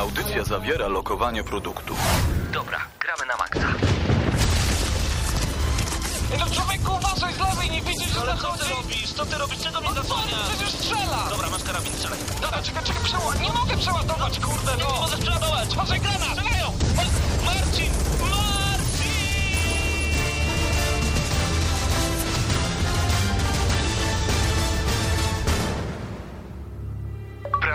Audycja zawiera lokowanie produktu. Dobra, gramy na maksa. No człowieku, uważaj z lewej, nie widzisz, że Ale co zachodzi? ty robisz? Co ty robisz? Czego mnie No sorry, zasłaniasz? przecież strzela! Dobra, masz karabin, strzelaj. Dobra, czekaj, czekaj, przeładować. Nie mogę przeładować, kurde, Nie no! możesz przeładować. Uważaj, granat! Strzelają! Ma- Marcin! Marcin!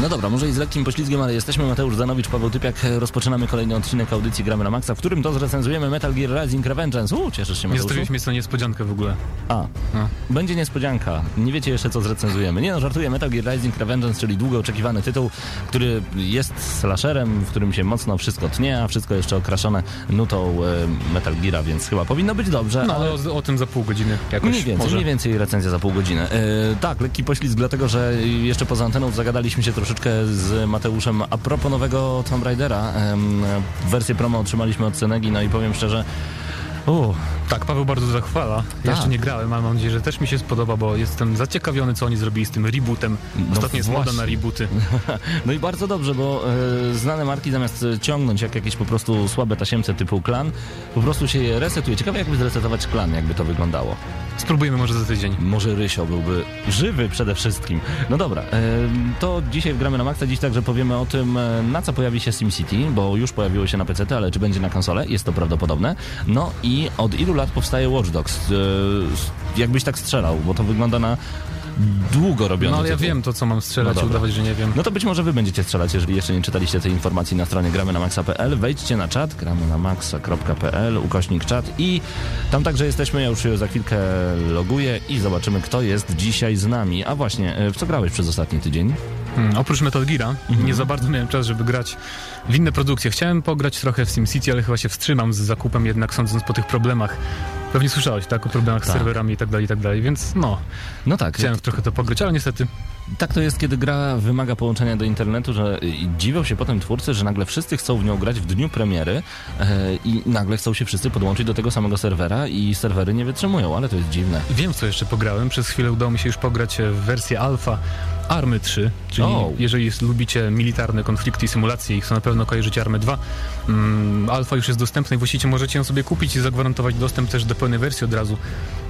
No dobra, może i z lekkim poślizgiem, ale jesteśmy. Mateusz Zanowicz, Paweł Typiak. Rozpoczynamy kolejny odcinek audycji Gramy na Maxa, w którym to zrecenzujemy Metal Gear Rising Revengeance. Uuu, cieszysz się, Nie Mateuszu? zostawiliśmy sobie niespodziankę w ogóle. A, No. będzie niespodzianka. Nie wiecie jeszcze, co zrecenzujemy. Nie no, żartuję. Metal Gear Rising Revengeance, czyli długo oczekiwany tytuł, który jest slasherem, w którym się mocno wszystko tnie, a wszystko jeszcze okraszone nutą e, Metal Geara, więc chyba powinno być dobrze, No ale... ale o, o tym za pół godziny jakoś Mniej więcej, może. mniej więcej recenzja za pół godziny. E, tak, lekki poślizg, dlatego że jeszcze poza anteną zagadaliśmy się troszeczkę z Mateuszem a propos nowego Tomb Raidera. Wersję promo otrzymaliśmy od Cenegi, no i powiem szczerze, u, Tak, Paweł bardzo zachwala. Tak. Jeszcze nie grałem, ale mam nadzieję, że też mi się spodoba, bo jestem zaciekawiony, co oni zrobili z tym rebootem. No Ostatnio jest moda właśnie. na rebooty. No i bardzo dobrze, bo e, znane marki zamiast ciągnąć jak jakieś po prostu słabe tasiemce typu klan, po prostu się je resetuje. Ciekawe jakby zresetować klan, jakby to wyglądało. Spróbujemy może za tydzień. Może Rysio byłby żywy przede wszystkim. No dobra, e, to dzisiaj wgramy na maksa. Dziś także powiemy o tym, e, na co pojawi się SimCity, bo już pojawiło się na PC, ale czy będzie na konsolę? Jest to prawdopodobne. No i od ilu lat powstaje Watch Dogs? E, jakbyś tak strzelał, bo to wygląda na długo robione. No ale ja tytuł. wiem to, co mam strzelać No udawać, że nie wiem. No to być może wy będziecie strzelać, jeżeli jeszcze nie czytaliście tej informacji na stronie gramy na maxa.pl. Wejdźcie na czat, gramy na maxa.pl, ukośnik czat i tam także jesteśmy. Ja już za chwilkę loguję i zobaczymy, kto jest dzisiaj z nami. A właśnie, e, w co grałeś przez ostatni tydzień? Hmm, oprócz Metal Geara Mhm. nie za bardzo miałem czas, żeby grać w inne produkcje. Chciałem pograć trochę w SimCity, ale chyba się wstrzymam z zakupem jednak sądząc po tych problemach. Pewnie słyszałeś, tak? O problemach Tak. z serwerami i tak dalej, i tak dalej, więc no, No tak, chciałem trochę to pograć, ale niestety tak to jest, kiedy gra wymaga połączenia do internetu, że dziwią się potem twórcy, że nagle wszyscy chcą w nią grać w dniu premiery e, i nagle chcą się wszyscy podłączyć do tego samego serwera i serwery nie wytrzymują, ale to jest dziwne. Wiem, co jeszcze pograłem. Przez chwilę udało mi się już pograć w wersję alfa Army 3, czyli O. jeżeli jest, lubicie militarne konflikty i symulacje ich, to na pewno kojarzycie Army 2. Mm, alfa już jest dostępna i właściwie możecie ją sobie kupić i zagwarantować dostęp też do pełnej wersji od razu,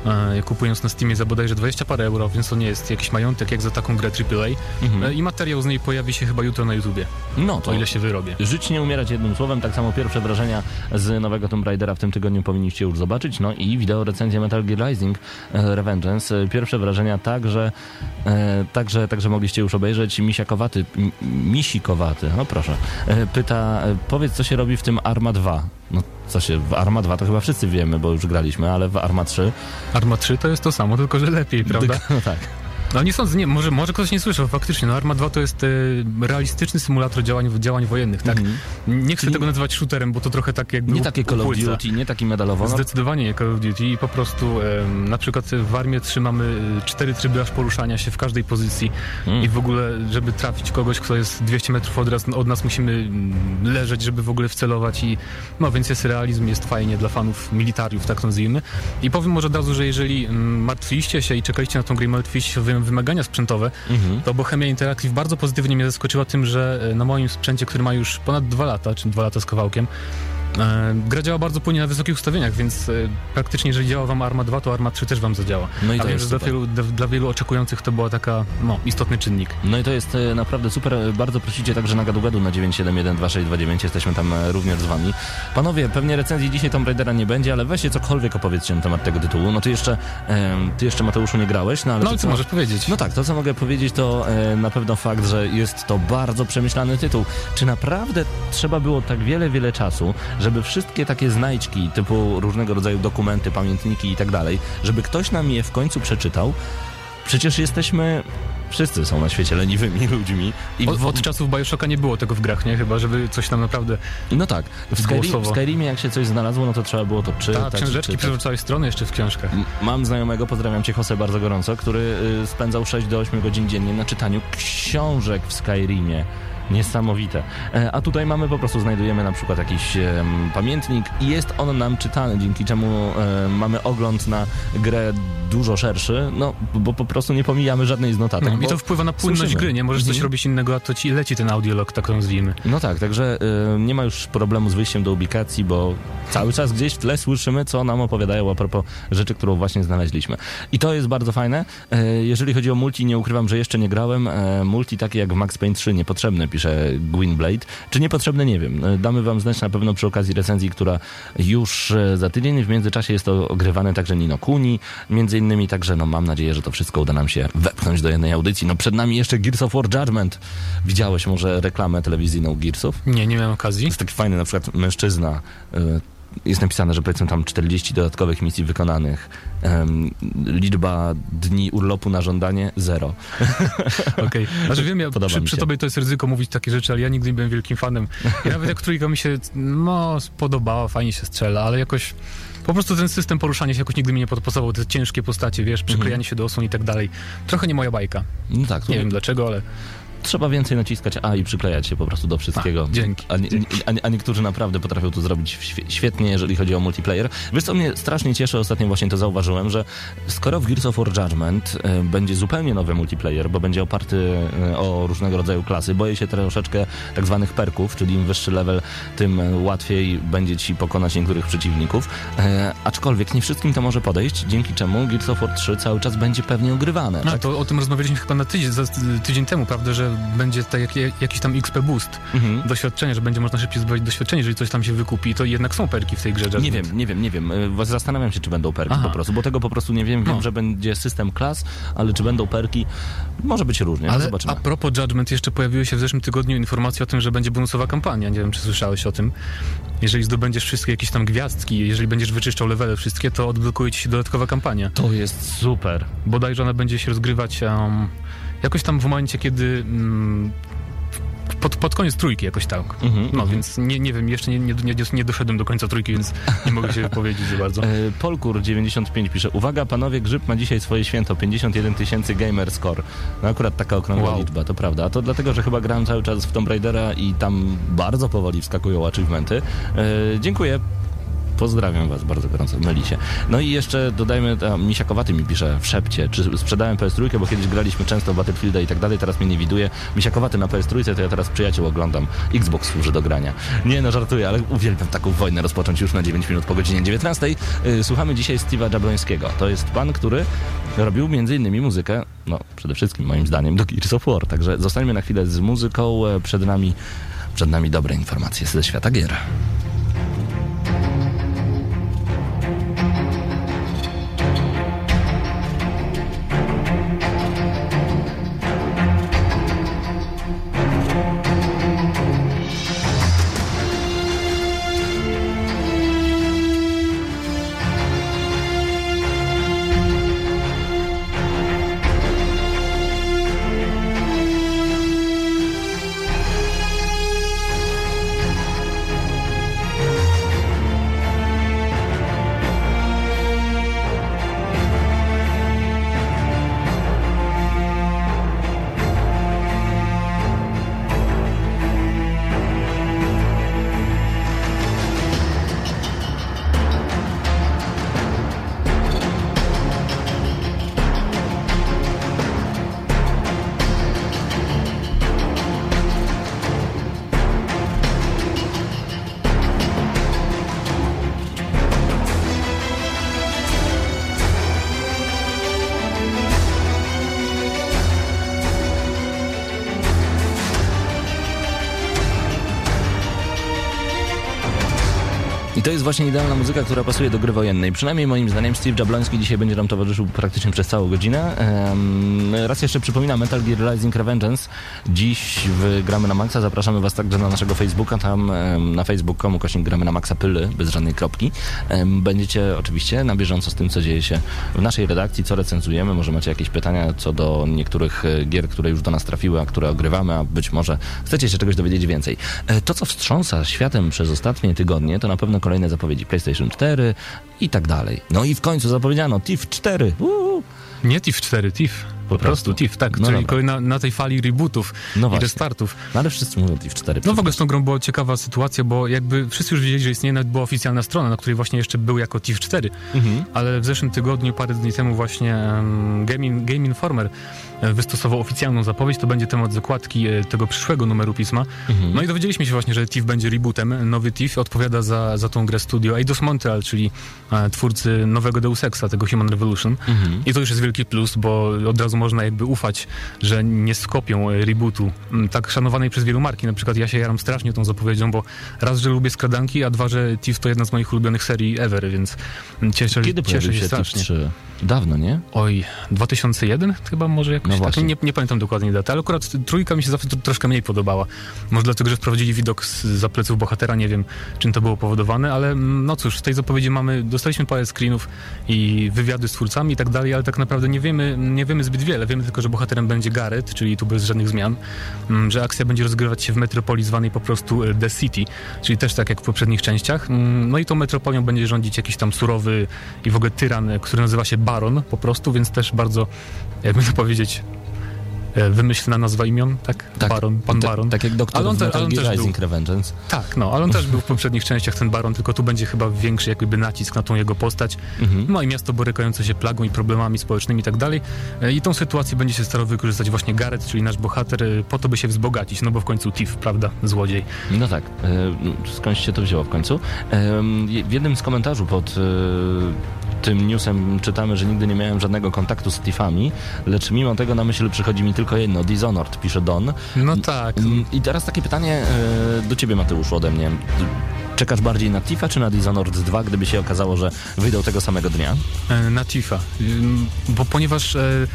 e, kupując na Steamie za bodajże 20 parę euro, więc to nie jest jakiś majątek jak za taką grę AAA. Mhm. E, I materiał z niej pojawi się chyba jutro na YouTubie, No o ile się wyrobię. Żyć nie umierać jednym słowem, tak samo pierwsze wrażenia z nowego Tomb Raidera w tym tygodniu powinniście już zobaczyć, no i wideo recenzja Metal Gear Rising e, Revengeance. E, Pierwsze wrażenia także, także, także mogliście już obejrzeć. Misiakowaty, Misikowaty, no proszę, pyta, powiedz co się robi w tym Arma 2. No co się, w Arma 2 to chyba wszyscy wiemy, bo już graliśmy, ale w Arma 3... Arma 3 to jest to samo, tylko że lepiej, prawda? No tak. No nie sądzę, nie, może, może ktoś nie słyszał, faktycznie, no Arma 2 to jest e, realistyczny symulator działań, działań wojennych, tak? Mhm. Nie chcę Czyli- tego nazywać shooterem, bo to trochę tak jakby Nie u- takie Call of. Duty, nie taki medalowo. No, Zdecydowanie nie Call of Duty i po prostu em, na przykład w Armie trzymamy e, cztery tryby aż poruszania się w każdej pozycji Mm. i w ogóle, żeby trafić kogoś, kto jest 200 metrów od nas, od nas musimy mm, leżeć, żeby w ogóle wcelować i no więc jest realizm, jest fajnie dla fanów militariów, tak to nazwijmy. I powiem może od razu, że jeżeli mm, martwiliście się i czekaliście na tą grę martwiliście się wymagania sprzętowe, Mhm. to Bohemia Interactive bardzo pozytywnie mnie zaskoczyła tym, że e, na moim sprzęcie, który ma już ponad dwa lata, czy dwa lata z kawałkiem, gra działa bardzo płynnie na wysokich ustawieniach, więc e, praktycznie jeżeli działa wam Arma 2, to Arma 3 też wam zadziała. No i A to wiem, jest że dla wielu, dla, wielu oczekujących to była taka, no, istotny czynnik. No i to jest e, naprawdę super. Bardzo prosicie także na gadu-gadu na 9712629. Jesteśmy tam e, również z wami. Panowie, pewnie recenzji dzisiaj Tomb Raidera nie będzie, ale weźcie cokolwiek opowiedzcie na temat tego tytułu. No ty jeszcze, ty jeszcze Mateuszu nie grałeś, no ale... No to co możesz powiedzieć? No tak, to co mogę powiedzieć to e, na pewno fakt, że jest to bardzo przemyślany tytuł. Czy naprawdę trzeba było tak wiele, wiele czasu, żeby wszystkie takie znajdźki, typu różnego rodzaju dokumenty, pamiętniki i tak dalej, żeby ktoś nam je w końcu przeczytał? Przecież jesteśmy... Wszyscy są na świecie leniwymi ludźmi. I Od, w- od czasów Bioshocka nie było tego w grach, nie? Chyba, żeby coś tam naprawdę... No tak, w, Skyrim, w. Skyrimie jak się coś znalazło, no to trzeba było to czytać. Tak, książeczki przerzucałeś strony jeszcze w książkach. Mam znajomego, pozdrawiam cię Jose bardzo gorąco, który y, spędzał 6 do 8 godzin dziennie na czytaniu książek w Skyrimie. Niesamowite. E, A tutaj mamy po prostu, znajdujemy na przykład jakiś pamiętnik i jest on nam czytany, dzięki czemu mamy ogląd na grę dużo szerszy, no bo po prostu nie pomijamy żadnej z notatek. No, I to wpływa na płynność słyszymy. gry, nie? Możesz coś Mhm. robić innego, a to ci leci ten audiolog, tak to nazwijmy. No tak, także nie ma już problemu z wyjściem do ubikacji, bo cały czas gdzieś w tle słyszymy, co nam opowiadają a propos rzeczy, którą właśnie znaleźliśmy. I to jest bardzo fajne. E, jeżeli chodzi o multi, nie ukrywam, że jeszcze nie grałem. E, multi takie jak w Max Payne 3 niepotrzebne, pisze Gwynblade. Czy niepotrzebne, nie wiem. E, Damy wam znać na pewno przy okazji recenzji, która już e, za tydzień. W międzyczasie jest to ogrywane także Nino Kuni, między innymi, także no mam nadzieję, że to wszystko uda nam się wepchnąć do jednej audycji. No przed nami jeszcze Gears of War Judgment. Widziałeś może reklamę telewizyjną Gearsów? Nie, nie miałem okazji. Jest taki fajny na przykład mężczyzna. Jest napisane, że powiedzmy tam 40 dodatkowych misji wykonanych. em, liczba dni urlopu na żądanie zero. Okej. Znaczy wiem, ja, Podoba przy, przy tobie to jest ryzyko mówić takie rzeczy, ale ja nigdy nie byłem wielkim fanem. I nawet jak trójka mi się, no, spodobała, fajnie się strzela, ale jakoś po prostu ten system poruszania się jakoś nigdy mi nie podpasował. Te ciężkie postacie, wiesz, przyklejanie się do osłon i tak dalej. Trochę nie moja bajka. No tak, Nie wiem dlaczego, ale trzeba więcej naciskać A i przyklejać się po prostu do wszystkiego. A, dzięki, A, nie, a, a niektórzy naprawdę potrafią to zrobić świe- świetnie, jeżeli chodzi o multiplayer. Wiesz co mnie strasznie cieszy, ostatnio właśnie to zauważyłem, że skoro w Gears of War Judgment e, będzie zupełnie nowy multiplayer, bo będzie oparty e, o różnego rodzaju klasy, boję się troszeczkę tak zwanych perków, czyli im wyższy level, tym e, łatwiej będzie ci pokonać niektórych przeciwników. E, aczkolwiek nie wszystkim to może podejść, dzięki czemu Gears of War 3 cały czas będzie pewnie ogrywane. no, tak? to o tym rozmawialiśmy chyba na tydzień, za, tydzień temu, prawda, że będzie tak jak, jakiś tam XP boost, Mhm. doświadczenie, że będzie można szybciej zdobyć doświadczenie, jeżeli coś tam się wykupi, to jednak są perki w tej grze. Nie wiem, nie wiem, nie wiem. E, Zastanawiam się, czy będą perki Aha. po prostu, bo tego po prostu nie wiem. Wiem, No. że będzie system klas, ale czy będą perki, może być różnie. Ale Zobaczymy. a propos Judgment, jeszcze pojawiły się w zeszłym tygodniu informacje o tym, że będzie bonusowa kampania. Nie wiem, czy słyszałeś o tym. Jeżeli zdobędziesz wszystkie jakieś tam gwiazdki, jeżeli będziesz wyczyszczał levele wszystkie, to odblokuje ci się dodatkowa kampania. To jest super. Bodajże ona będzie się rozgrywać um, jakoś tam w momencie, kiedy... Um, pod, pod koniec trójki jakoś tak. Mhm, No, mhm. więc nie, nie wiem, jeszcze nie, nie, nie, nie doszedłem do końca trójki, więc nie mogę się wypowiedzieć za bardzo. E, Polkur95 pisze, uwaga panowie, Grzyb ma dzisiaj swoje święto, 51 tysięcy gamer score. No akurat taka okrągła Wow. liczba, to prawda. A to dlatego, że chyba grałem cały czas w Tomb Raidera i tam bardzo powoli wskakują achievementy. E, dziękuję. Pozdrawiam was bardzo gorąco, myli się. No i jeszcze dodajmy, a, Misiakowaty mi pisze w szepcie, czy sprzedałem PS3, bo kiedyś graliśmy często w Battlefielda i tak dalej, teraz mnie nie widuje. Misiakowaty na PS3, to ja teraz przyjaciół oglądam. Xbox służy do grania. Nie no, żartuję, ale uwielbiam taką wojnę rozpocząć już na 9 minut po godzinie 19. Yy, Słuchamy dzisiaj Steve'a Jablońskiego. To jest pan, który robił innymi muzykę, no przede wszystkim moim zdaniem, do Gears of War. Także zostańmy na chwilę z muzyką, e, przed nami, przed nami dobre informacje ze świata gier. Właśnie idealna muzyka, która pasuje do gry wojennej. Przynajmniej moim zdaniem Steve Jabloński dzisiaj będzie nam towarzyszył praktycznie przez całą godzinę. Em, raz jeszcze przypominam Metal Gear Rising Revengeance. Dziś w Gramy na Maxa. Zapraszamy Was także na naszego Facebooka. Tam em, na facebook.com kośnik Gramy na Maxa Pyly, bez żadnej kropki. Em, Będziecie oczywiście na bieżąco z tym, co dzieje się w naszej redakcji, co recenzujemy. Może macie jakieś pytania co do niektórych e, gier, które już do nas trafiły, a które ogrywamy, a być może chcecie się czegoś dowiedzieć więcej. E, To, co wstrząsa światem przez ostatnie tygodnie, to na pewno kolejne zapowiedzi PlayStation 4 i tak dalej. No i w końcu zapowiedziano TIF 4. Uuu. Nie TIF 4, TIF. Po prostu TIF, tak, No czyli kolejna na tej fali rebootów No i właśnie. restartów. No ale wszyscy mówią TIF 4. No w ogóle z tą grą była ciekawa sytuacja, bo jakby wszyscy już wiedzieli, że istnieje, nawet była oficjalna strona, na której właśnie jeszcze był jako TIF 4, Mhm. ale w zeszłym tygodniu, parę dni temu właśnie um, Game, In- Game Informer e, wystosował oficjalną zapowiedź, to będzie temat zakładki e, tego przyszłego numeru pisma. Mhm. No i dowiedzieliśmy się właśnie, że TIF będzie rebootem. Nowy TIF odpowiada za, za tą grę studio Eidos Montreal, czyli e, twórcy nowego Deus Exa, tego Human Revolution. Mhm. I to już jest wielki plus, bo od razu można jakby ufać, że nie skopią e, rebootu m, tak szanowanej przez wielu marki. Na przykład ja się jaram strasznie tą zapowiedzią, bo raz, że lubię skradanki, a dwa, że TIF to jedna z moich ulubionych serii ever, więc m, cieszę, Kiedy cieszę się się strasznie. 3? Dawno, nie? Oj, 2001 chyba może jakoś No tak, nie, nie pamiętam dokładnie daty, ale akurat trójka mi się zawsze tro- troszkę mniej podobała. Może dlatego, że wprowadzili widok z za pleców bohatera, nie wiem czym to było powodowane, ale mm, no cóż, w tej zapowiedzi mamy, dostaliśmy parę screenów i wywiady z twórcami i tak dalej, ale tak naprawdę nie wiemy, nie wiemy zbyt wiele. Wiemy tylko, że bohaterem będzie Gareth, czyli tu bez żadnych zmian, mm, że akcja będzie rozgrywać się w metropolii zwanej po prostu e, The City, czyli też tak jak w poprzednich częściach. Mm, No i tą metropolią będzie rządzić jakiś tam surowy i w ogóle tyran, e, który nazywa się Baron po prostu, więc też bardzo, jakby to powiedzieć, wymyślna nazwa imion, tak? Baron, pan tak, Baron. Tak jak doktor Ale on te- ale on też Rising Revengeance. Tak, no, ale on też był w poprzednich częściach ten Baron, tylko tu będzie chyba większy jakby nacisk na tą jego postać. Mhm. No i miasto borykające się plagą i problemami społecznymi i tak dalej. E, I tą sytuację będzie się starał wykorzystać właśnie Gareth, czyli nasz bohater, e, po to, by się wzbogacić, no bo w końcu Thief, prawda, złodziej. No tak, e, skądś się to wzięło w końcu. W jednym z komentarzy pod e, tym newsem czytamy, że nigdy nie miałem żadnego kontaktu z Tiffami, lecz mimo tego na myśl przychodzi mi tylko jedno, Dishonored, pisze Don. No tak. I teraz takie pytanie e, do ciebie, Mateuszu, ode mnie. Czekasz bardziej na Tifa czy na Dishonored 2, gdyby się okazało, że wyjdą tego samego dnia? E, na Tifa, bo ponieważ e,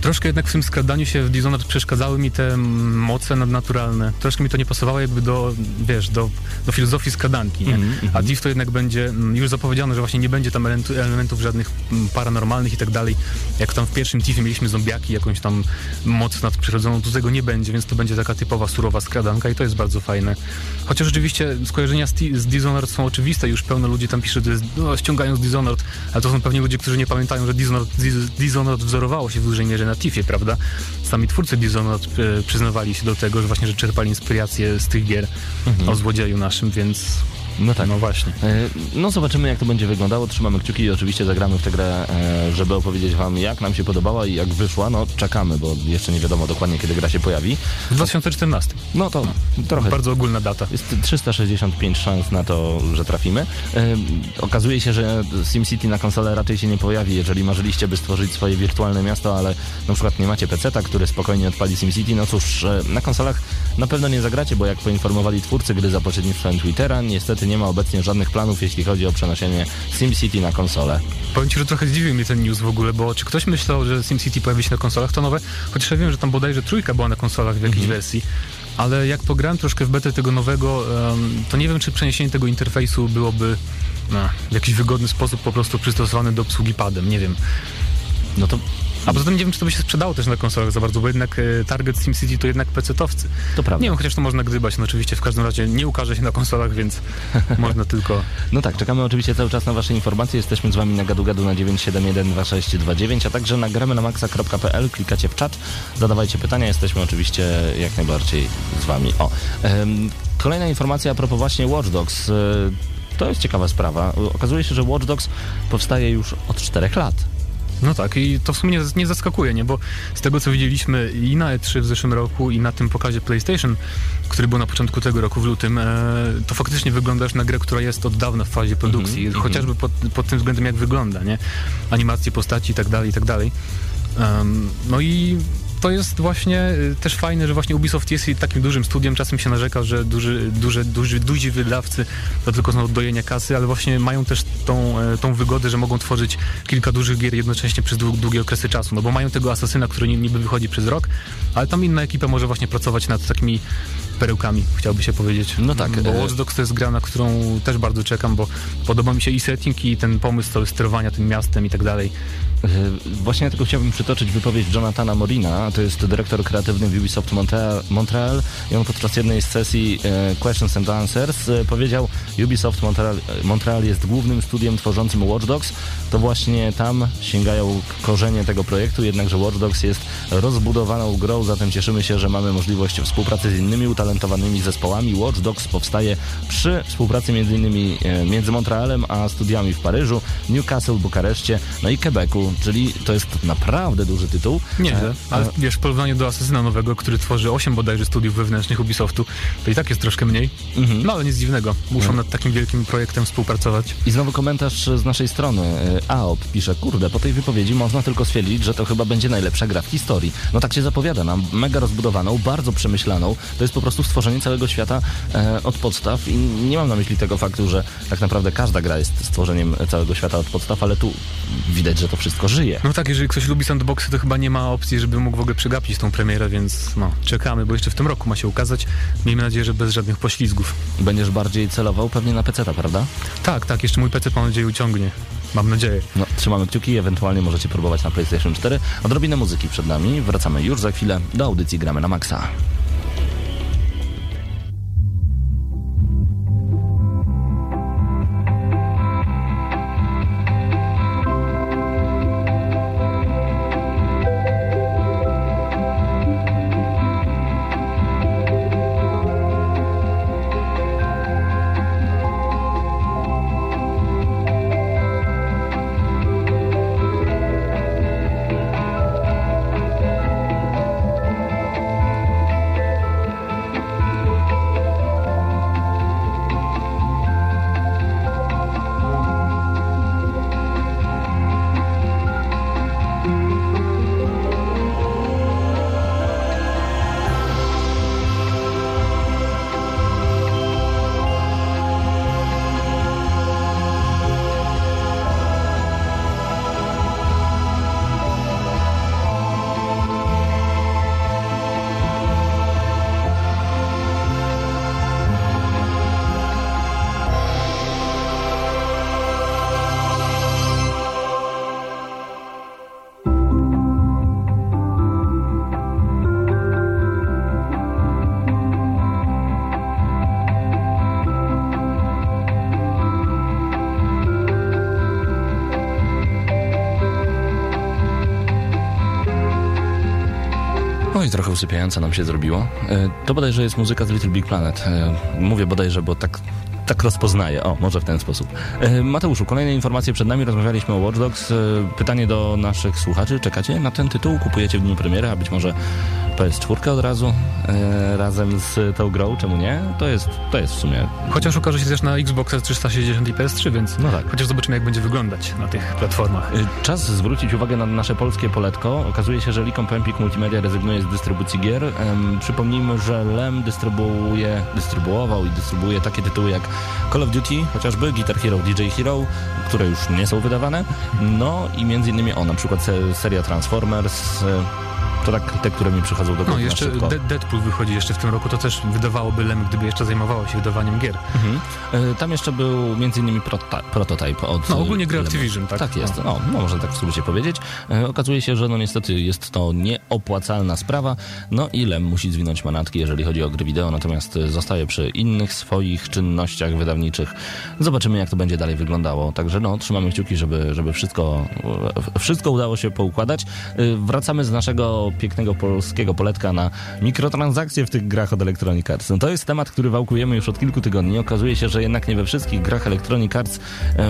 troszkę jednak w tym skradaniu się w Dishonored przeszkadzały mi te mm, moce nadnaturalne. Troszkę mi to nie pasowało jakby do, wiesz, do, do filozofii skradanki, nie? Mhm, mhm. A Thief to jednak będzie, mm, już zapowiedziano, że właśnie nie będzie tam elementu, elementów żadnych mm, paranormalnych i tak dalej. Jak tam w pierwszym Thiefie mieliśmy zombiaki, jakąś tam moc nadprzyrodzoną, tu tego nie będzie, więc to będzie taka typowa surowa skradanka i to jest bardzo fajne. Chociaż rzeczywiście skojarzenia z, z Dishonored są oczywiste, już pełno ludzi tam pisze, że jest, no, ściągają z Dishonored, ale to są pewnie ludzie, którzy nie pamiętają, że Dishonored, Dis- Dishonored wzorowało się w dużej mierze na Tiffie, prawda? Sami twórcy Dishonored przyznawali się do tego, że właśnie, że czerpali inspirację z tych gier o złodzieju naszym, więc No tak. no właśnie. E, No zobaczymy jak to będzie wyglądało, trzymamy kciuki i oczywiście zagramy w tę grę, e, żeby opowiedzieć wam jak nam się podobała i jak wyszła, no czekamy, bo jeszcze nie wiadomo dokładnie kiedy gra się pojawi. W 2014. No to trochę Bardzo ogólna data. Jest 365 szans na to, że trafimy. E, okazuje się, że SimCity na konsolę raczej się nie pojawi, jeżeli marzyliście, by stworzyć swoje wirtualne miasto, ale na przykład nie macie PC-ta, który spokojnie odpali SimCity, no cóż, na konsolach na pewno nie zagracie, bo jak poinformowali twórcy gry za pośrednictwem Twittera, niestety nie ma obecnie żadnych planów, jeśli chodzi o przenoszenie SimCity na konsolę. Powiem ci, że trochę zdziwił mnie ten news w ogóle, bo czy ktoś myślał, że SimCity pojawi się na konsolach, to nowe, chociaż ja wiem, że tam bodajże trójka była na konsolach w jakiejś wersji, ale jak pograłem troszkę w betę tego nowego, to nie wiem, czy przeniesienie tego interfejsu byłoby no, w jakiś wygodny sposób po prostu przystosowane do obsługi padem, nie wiem. No to, A poza tym nie wiem, czy to by się sprzedało też na konsolach za bardzo, bo jednak e, target SimCity to jednak PC-towcy. to prawda. Nie wiem, chociaż to można gdybać, no oczywiście w każdym razie nie ukaże się na konsolach, więc można tylko... No tak, czekamy oczywiście cały czas na Wasze informacje. Jesteśmy z Wami na gadu gadu na 9712629, a także na gramy na maxa.pl. Klikacie w czat, zadawajcie pytania. Jesteśmy oczywiście jak najbardziej z Wami. O, kolejna informacja a propos właśnie Watch Dogs. E, To jest ciekawa sprawa. Okazuje się, że Watch Dogs powstaje już od 4 lat. No tak, i to w sumie nie, zaskakuje, nie? Bo z tego, co widzieliśmy i na E3 w zeszłym roku, i na tym pokazie PlayStation, który był na początku tego roku w lutym, e, to faktycznie wyglądasz na grę, która jest od dawna w fazie produkcji, Mhm, chociażby pod, pod tym względem, jak wygląda, nie? Animacje postaci i tak dalej, i tak dalej. Em, no i to jest właśnie y, też fajne, że właśnie Ubisoft jest takim dużym studiem. Czasem się narzeka, że duży, duże, duży, duzi wydawcy to tylko są dojenia kasy, ale właśnie mają też tą, e, tą wygodę, że mogą tworzyć kilka dużych gier jednocześnie przez dłu- długie okresy czasu. No bo mają tego asasyna, który ni- niby wychodzi przez rok, ale tam inna ekipa może właśnie pracować nad takimi perełkami, chciałby się powiedzieć. No tak, Bo e- Watch Dogs to jest gra, na którą też bardzo czekam, bo podoba mi się i setting, i ten pomysł sterowania tym miastem i tak dalej. Y, Właśnie ja tylko chciałbym przytoczyć wypowiedź Jonathana Morina, to jest dyrektor kreatywny w Ubisoft Montreal, i on podczas jednej z sesji e, Questions and Answers e, powiedział Ubisoft Montreal, e, Montreal jest głównym studiem tworzącym Watch Dogs, to właśnie tam sięgają korzenie tego projektu, jednakże Watch Dogs jest rozbudowaną grą, zatem cieszymy się, że mamy możliwość współpracy z innymi utalentowanymi zespołami. Watch Dogs powstaje przy współpracy między innymi e, między Montrealem a studiami w Paryżu, Newcastle, Bukareszcie, no i Quebecu, czyli to jest naprawdę duży tytuł. Nieźle, E, ale e, wiesz, w porównaniu do Asesyna Nowego, który tworzy 8 bodajże studiów wewnętrznych Ubisoftu, to i tak jest troszkę mniej. Mhm. No ale nic dziwnego, muszą nad takim wielkim projektem współpracować. I znowu komentarz z naszej strony. E, AOP pisze, kurde, po tej wypowiedzi można tylko stwierdzić, że to chyba będzie najlepsza gra w historii. No tak się zapowiada nam, mega rozbudowaną, bardzo przemyślaną. To jest po prostu stworzenie całego świata e, od podstaw i nie mam na myśli tego faktu, że tak naprawdę każda gra jest stworzeniem całego świata od podstaw, ale tu widać, że to wszystko żyje. No tak, jeżeli ktoś lubi sandboxy, to chyba nie ma opcji, żeby mógł w ogóle przegapić tą premierę, więc no, czekamy, bo jeszcze w tym roku ma się ukazać. Miejmy nadzieję, że bez żadnych poślizgów. Będziesz bardziej celował pewnie na PC, prawda? Tak, tak, jeszcze mój PC mam nadzieję uciągnie. Mam nadzieję. No, trzymamy kciuki, ewentualnie możecie próbować na PlayStation 4. Odrobinę muzyki przed nami. Wracamy już za chwilę do audycji Gramy na Maxa. Usypiająco nam się zrobiło. E, To bodajże jest muzyka z Little Big Planet. E, Mówię bodajże, bo tak, tak rozpoznaję. O, może w ten sposób. E, Mateuszu, kolejne informacje przed nami. Rozmawialiśmy o Watch Dogs. Pytanie do naszych słuchaczy. Czekacie na ten tytuł? Kupujecie w dniu premiery, a być może PS4 od razu razem z tą grą? Czemu nie? To jest, to jest w sumie... Chociaż ukaże się też na Xboxa 360 i PS3, więc No tak. chociaż zobaczymy, jak będzie wyglądać na tych platformach. Y, Czas zwrócić uwagę na nasze polskie poletko. Okazuje się, że Likom Empik Multimedia rezygnuje z dystrybucji gier. Przypomnijmy, że LEM dystrybuuje, dystrybuował i dystrybuuje takie tytuły jak Call of Duty, chociażby Guitar Hero, DJ Hero, które już nie są wydawane. No i między innymi o, na przykład se, seria Transformers. To tak te, które mi przychodzą do No głowy na jeszcze Deadpool wychodzi jeszcze w tym roku, to też wydawałoby Lem, gdyby jeszcze zajmowało się wydawaniem gier. Mhm. Y, Tam jeszcze był między innymi prota- prototype od... No ogólnie gry Lemu. Activision, tak? Tak jest, No. no, no można tak w skrócie powiedzieć. E, okazuje się, że no niestety jest to nieopłacalna sprawa, no i Lem musi zwinąć manatki, jeżeli chodzi o gry wideo, natomiast e, zostaje przy innych swoich czynnościach wydawniczych. Zobaczymy, jak to będzie dalej wyglądało. Także no, trzymamy kciuki, żeby, żeby wszystko, e, wszystko udało się poukładać. E, Wracamy z naszego pięknego polskiego poletka na mikrotransakcje w tych grach od Electronic Arts. No to jest temat, który wałkujemy już od kilku tygodni. Okazuje się, że jednak nie we wszystkich grach Electronic Arts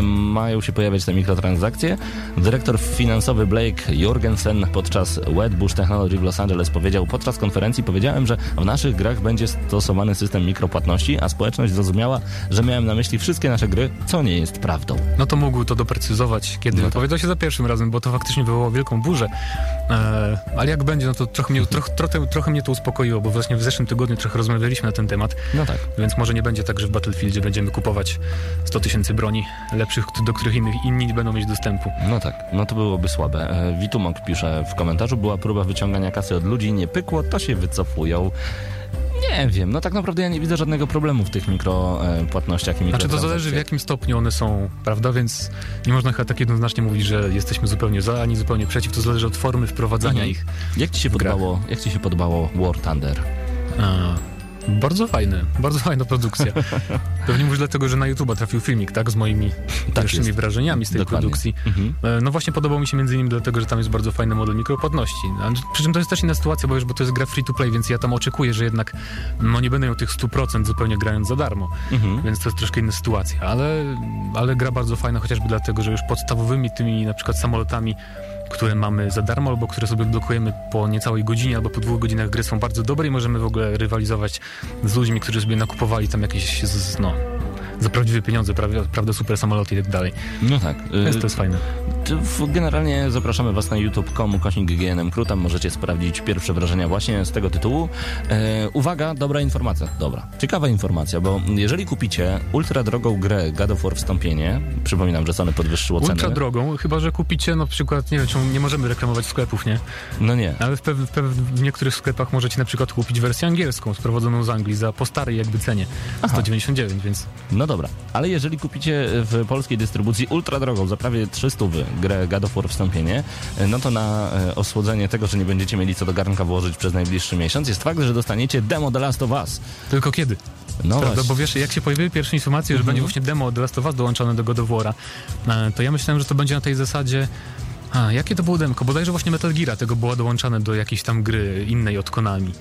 mają się pojawiać te mikrotransakcje. Dyrektor finansowy Blake Jorgensen podczas Wedbush Technology w Los Angeles powiedział, podczas konferencji powiedziałem, że w naszych grach będzie stosowany system mikropłatności, a społeczność zrozumiała, że miałem na myśli wszystkie nasze gry, co nie jest prawdą. No to mógł to doprecyzować, kiedy No tak. się za pierwszym razem, bo to faktycznie wywołało wielką burzę. E, ale jak będzie, no to trochę mnie, troch, trochę, trochę mnie to uspokoiło, bo właśnie w zeszłym tygodniu trochę rozmawialiśmy na ten temat, No tak. więc może nie będzie tak, że w Battlefieldzie będziemy kupować 100 tysięcy broni lepszych, do których innych, inni nie będą mieć dostępu. No tak, no to byłoby słabe. E, Witumok pisze w komentarzu, była próba wyciągania kasy od ludzi, nie pykło, to się wycofują. Nie, wiem, no tak naprawdę ja nie widzę żadnego problemu w tych mikropłatnościach i Znaczy to zależy w jakim stopniu one są, prawda? Więc nie można chyba tak jednoznacznie mówić, że jesteśmy zupełnie za, ani zupełnie przeciw. To zależy od formy wprowadzania Mhm. ich. Jak ci się grach. podobało, jak ci się podobało War Thunder? A, bardzo fajne, bardzo fajna produkcja. Pewnie mówisz dlatego, że na YouTube'a trafił filmik, tak? Z moimi pierwszymi jest. wrażeniami z tej Dokładnie. produkcji. Mhm. E, No właśnie podobał mi się między innymi dlatego, że tam jest bardzo fajny model mikropłatności. Przy czym to jest też inna sytuacja, bo wiesz, bo to jest gra free to play, więc ja tam oczekuję, że jednak no nie będę miał tych 100% zupełnie grając za darmo. Mhm. Więc to jest troszkę inna sytuacja, ale, ale gra bardzo fajna chociażby dlatego, że już podstawowymi tymi na przykład samolotami, które mamy za darmo albo które sobie blokujemy po niecałej godzinie albo po dwóch godzinach gry są bardzo dobre i możemy w ogóle rywalizować z ludźmi, którzy sobie nakupowali tam jakieś, no, za prawdziwe pieniądze, prawda, super samoloty i tak dalej. No tak. Więc y, to jest fajne. Generalnie zapraszamy Was na youtube.com ukośnik GNM Crew, tam możecie sprawdzić pierwsze wrażenia właśnie z tego tytułu. E, uwaga, dobra informacja, dobra, ciekawa informacja, bo jeżeli kupicie ultra drogą grę God of War Wstąpienie, przypominam, że Sony podwyższyło ceny. Ultra drogą, chyba że kupicie na przykład, nie wiem, czemu nie możemy reklamować sklepów, nie? No nie, Ale w, w, w niektórych sklepach możecie na przykład kupić wersję angielską, sprowadzoną z Anglii za po starej jakby cenie, Aha. 199, więc no dobra, ale jeżeli kupicie w polskiej dystrybucji ultra drogą za prawie 300 grę God of War Wstąpienie, e, no to na e, osłodzenie tego, że nie będziecie mieli co do garnka włożyć przez najbliższy miesiąc, jest fakt, że dostaniecie demo The Last of Us. tylko kiedy? No Prawda, właśnie. bo wiesz, jak się pojawiły pierwsze informacje, że Mhm. będzie właśnie demo The Last of Us dołączone do God of War'a, e, to ja myślałem, że to będzie na tej zasadzie a, jakie to było demko? Bodajże właśnie Metal Gear tego było dołączane do jakiejś tam gry innej od Konami.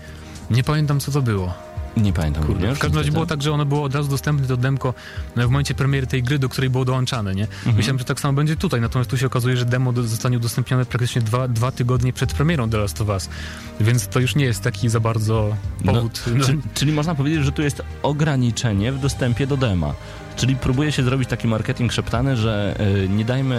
Nie pamiętam, co to było. Nie pamiętam Kurde. W każdym razie było tak, że ono było od razu dostępne, to demko e, w momencie premiery tej gry, do której było dołączane, nie? Mhm. Myślałem, że tak samo będzie tutaj, natomiast tu się okazuje, że demo zostanie udostępnione praktycznie dwa, dwa tygodnie przed premierą The Last of Us, więc to już nie jest taki za bardzo powód... No, czyli, czyli można powiedzieć, że tu jest ograniczenie w dostępie do dema. Czyli próbuje się zrobić taki marketing szeptany, że y, nie dajmy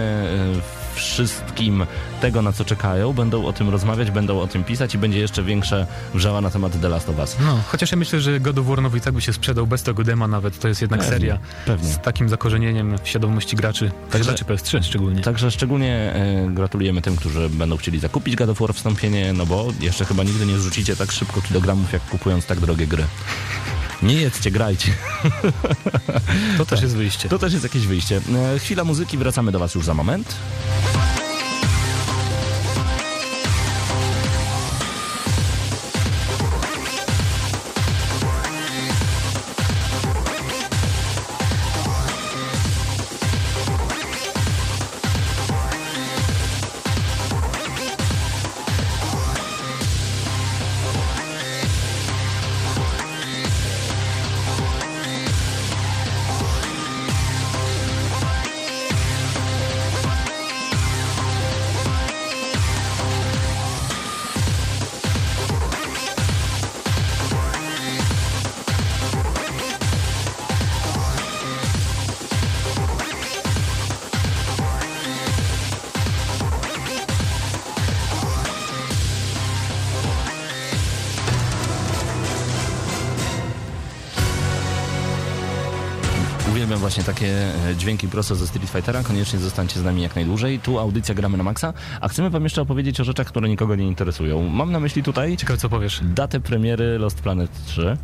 y, wszystkim tego, na co czekają, będą o tym rozmawiać, będą o tym pisać i będzie jeszcze większa wrzała na temat The Last of Us. No, chociaż ja myślę, że God of War nowy i tak by się sprzedał bez tego dema nawet, to jest jednak Pewnie, seria pewnie. z takim zakorzenieniem w świadomości graczy, Także- graczy PS3 szczególnie. Także szczególnie y, gratulujemy tym, którzy będą chcieli zakupić God of War wstąpienie, no bo jeszcze chyba nigdy nie zrzucicie tak szybko kilogramów, jak kupując tak drogie gry. Nie jedzcie, grajcie. To też jest wyjście. To też jest jakieś wyjście. E, Chwila muzyki, wracamy do Was już za moment. Właśnie takie e, dźwięki prosto ze Street Fightera. Koniecznie zostańcie z nami jak najdłużej. Tu audycja Gramy na Maxa, a chcemy wam jeszcze opowiedzieć o rzeczach, które nikogo nie interesują. Mam na myśli tutaj Ciekawe co powiesz. datę premiery Lost Planet 3.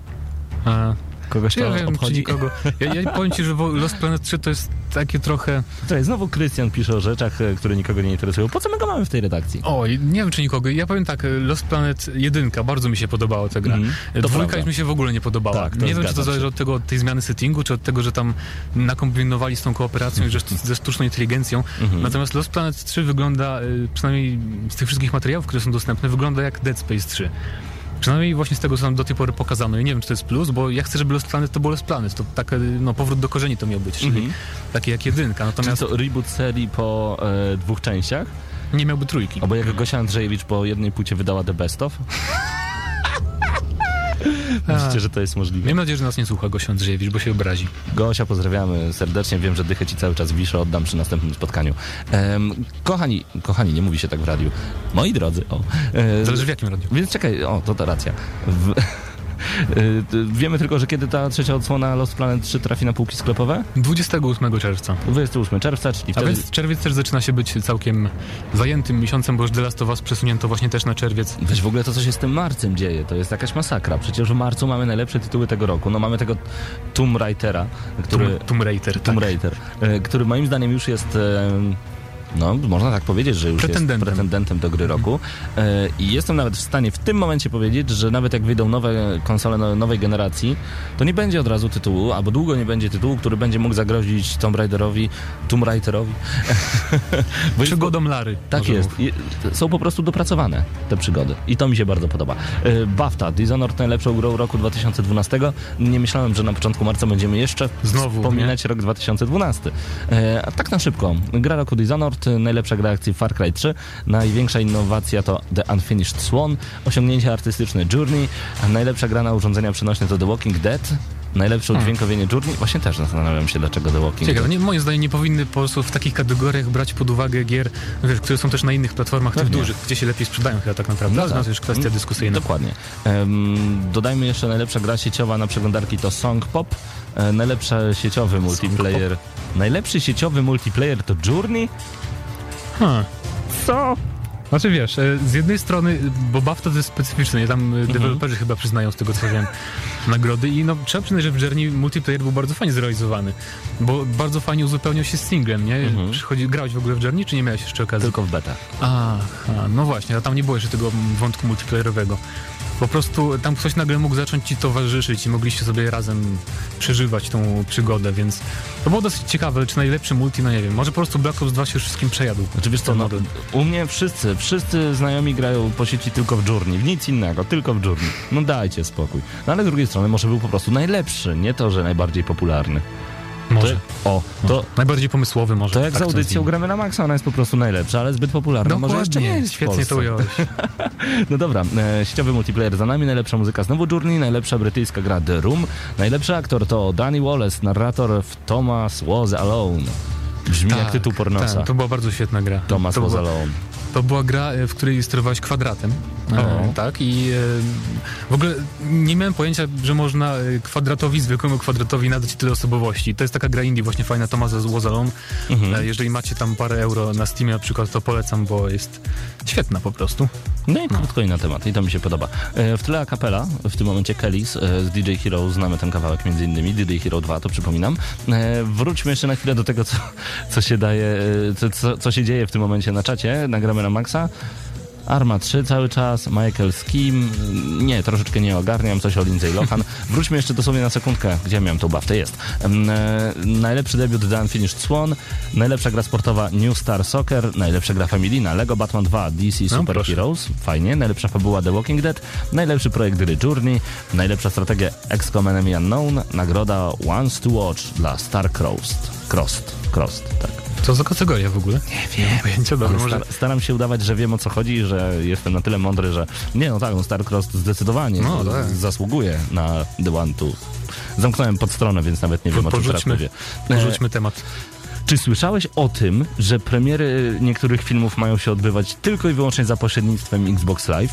A, Kogoś czy to ja wiem, czy obchodzi? nikogo... Ja, ja powiem ci, że Lost Planet 3 to jest takie trochę... Słuchaj, znowu Krystian pisze o rzeczach, e, które nikogo nie interesują. Po co my go mamy w tej redakcji? Oj, nie wiem czy nikogo. Ja powiem tak, Lost Planet 1 bardzo mi się podobała ta gra. To Dwójka już mi się w ogóle nie podobała. Tak, nie wiem, czy to zależy się. od tego, od tej zmiany settingu, czy od tego, że tam nakombinowali z tą kooperacją i że ze sztuczną inteligencją. Mhm. Natomiast Lost Planet 3 wygląda, przynajmniej z tych wszystkich materiałów, które są dostępne, wygląda jak Dead Space 3. Przynajmniej właśnie z tego, co nam do tej pory pokazano. I nie wiem, czy to jest plus, bo ja chcę, żeby Lost Planet to było Lost Planet. To tak, y, no, powrót do korzeni to miał być, czyli Mhm. takie jak jedynka. Czyli Natomiast co, reboot serii po e, dwóch częściach? nie miałby trójki. Albo jak Gosia Andrzejewicz po jednej płycie wydała The Best of? Myślicie, że to jest możliwe? Miejmy nadzieję, że nas nie słucha Gosia Andrzejewicz, bo się obrazi. Gosia, pozdrawiamy serdecznie. Wiem, że dychę ci cały czas wiszę, oddam przy następnym spotkaniu. Em, kochani, kochani, nie mówi się tak w radiu. Moi drodzy, o. e, Zależy w jakim radiu. Więc czekaj, o, to ta racja. W, Wiemy tylko, że kiedy ta trzecia odsłona Lost Planet 3 trafi na półki sklepowe? 28 czerwca. 28 czerwca, czyli A wtedy... więc czerwiec też zaczyna się być całkiem zajętym miesiącem, bo już The Last of Us przesunięto właśnie też na czerwiec. Weź w ogóle to, co się z tym marcem dzieje, to jest jakaś masakra. Przecież w marcu mamy najlepsze tytuły tego roku. No mamy tego Tomb Raidera, który... Tomb, Tomb Raider. Tomb tak. Raider, e, który moim zdaniem już jest... e, No, można tak powiedzieć, że już Pretendentem. jest pretendentem do gry roku. E, I jestem nawet w stanie w tym momencie powiedzieć, że nawet jak wyjdą nowe konsole no- nowej generacji, to nie będzie od razu tytułu, albo długo nie będzie tytułu, który będzie mógł zagrozić Tomb Raiderowi, Tomb Raiderowi. Przygodą Lary. tak jest. I są po prostu dopracowane te przygody. I to mi się bardzo podoba. E, BAFTA, Dishonored najlepszą grą roku 2012. Nie myślałem, że na początku marca będziemy jeszcze Znowu, wspominać rok 2012. E, a tak na szybko. Gra roku Dishonored, najlepsza gra akcji Far Cry 3, największa innowacja to The Unfinished Swan, osiągnięcie artystyczne Journey, najlepsza gra na urządzenia przenośne to The Walking Dead, najlepsze udźwiękowienie Journey. Właśnie też zastanawiam się, dlaczego The Walking Ciekawe, Dead. nie, moim zdaniem nie powinny po prostu w takich kategoriach brać pod uwagę gier, wiesz, które są też na innych platformach, tych dużych, gdzie się lepiej sprzedają chyba tak naprawdę. No tak. to już kwestia Mm, dyskusyjna. Dokładnie. Em, dodajmy jeszcze najlepsza gra sieciowa na przeglądarki to Song Pop. E, najlepsza sieciowy multiplayer. Najlepszy sieciowy multiplayer to Journey? Ha. Co? Znaczy wiesz, e, z jednej strony, bo BAFTA to jest specyficzne, tam Mhm. e, deweloperzy chyba przyznają z tego co wiem nagrody i no trzeba przyznać, że w Journey multiplayer był bardzo fajnie zrealizowany, bo bardzo fajnie uzupełniał się z singlem, nie? Mhm. Przychodzi, grałeś w ogóle w Journey, czy nie miałeś jeszcze okazji? Tylko w betach. Aha, no właśnie, a tam nie było jeszcze tego wątku multiplayerowego. Po prostu tam ktoś nagle mógł zacząć ci towarzyszyć i mogliście sobie razem przeżywać tą przygodę, więc to było dosyć ciekawe, czy najlepszy multi, no nie wiem, może po prostu Black Ops 2 się wszystkim przejadł. Znaczy wiesz co, no, u mnie wszyscy, wszyscy znajomi grają po sieci tylko w Journey, w nic innego, tylko w Journey. No dajcie spokój. No ale z drugiej strony może był po prostu najlepszy, nie to, że najbardziej popularny. Może. To, o, to, Najbardziej pomysłowy może. to jak tak z to audycją gramy na maksa, ona jest po prostu najlepsza, ale zbyt popularna. Może jeszcze nie jest świetnie to ująłeś. No dobra, e, sieciowy multiplayer za nami, najlepsza muzyka znowu Journey, najlepsza brytyjska gra The Room, najlepszy aktor to Danny Wallace, narrator w Thomas Was Alone. Brzmi jak tytuł pornosa. tak, to była bardzo świetna gra. Thomas to Was Alone. to była gra, e, w której sterowałeś kwadratem. O. E, tak, i e, w ogóle nie miałem pojęcia, że można e, kwadratowi, zwykłemu kwadratowi nadać tyle osobowości. To jest taka gra indie właśnie fajna, Thomas Was Alone. Mhm. Jeżeli macie tam parę euro na Steamie na przykład, to polecam, bo jest świetna po prostu. No i krótko i na temat, i to mi się podoba. W tle a capella, w tym momencie Kellys z DJ Hero, znamy ten kawałek między innymi, DJ Hero 2, to przypominam. Wróćmy jeszcze na chwilę do tego, co, co się daje, co, co, się dzieje w tym momencie na czacie, nagramy na maksa. Arma 3 cały czas, Michael Skim, nie, troszeczkę nie ogarniam, coś o Lindsay Lohan. Wróćmy jeszcze dosłownie na sekundkę, gdzie miałem tą baftę, jest. Em, E, najlepszy debiut The Unfinished Swan, najlepsza gra sportowa New Star Soccer, najlepsza gra familijna Lego Batman 2 DC Super No, proszę. Heroes, fajnie, najlepsza fabuła The Walking Dead, najlepszy projekt gry Journey, najlepsza strategia XCOM Enemy Unknown, nagroda Once to Watch dla Star Crossed. Crossed, Crossed, tak. Co za kategoria w ogóle? Nie wiem. pojęcia, dobra, może... star- staram się udawać, że wiem o co chodzi i że jestem na tyle mądry, że nie, no tak, no Starcross zdecydowanie No, tak. zasługuje na The One Two. Zamknąłem pod stronę, więc nawet nie wiem, o czym teraz mówię. E, porzućmy temat. Czy słyszałeś o tym, że premiery niektórych filmów mają się odbywać tylko i wyłącznie za pośrednictwem Xbox Live?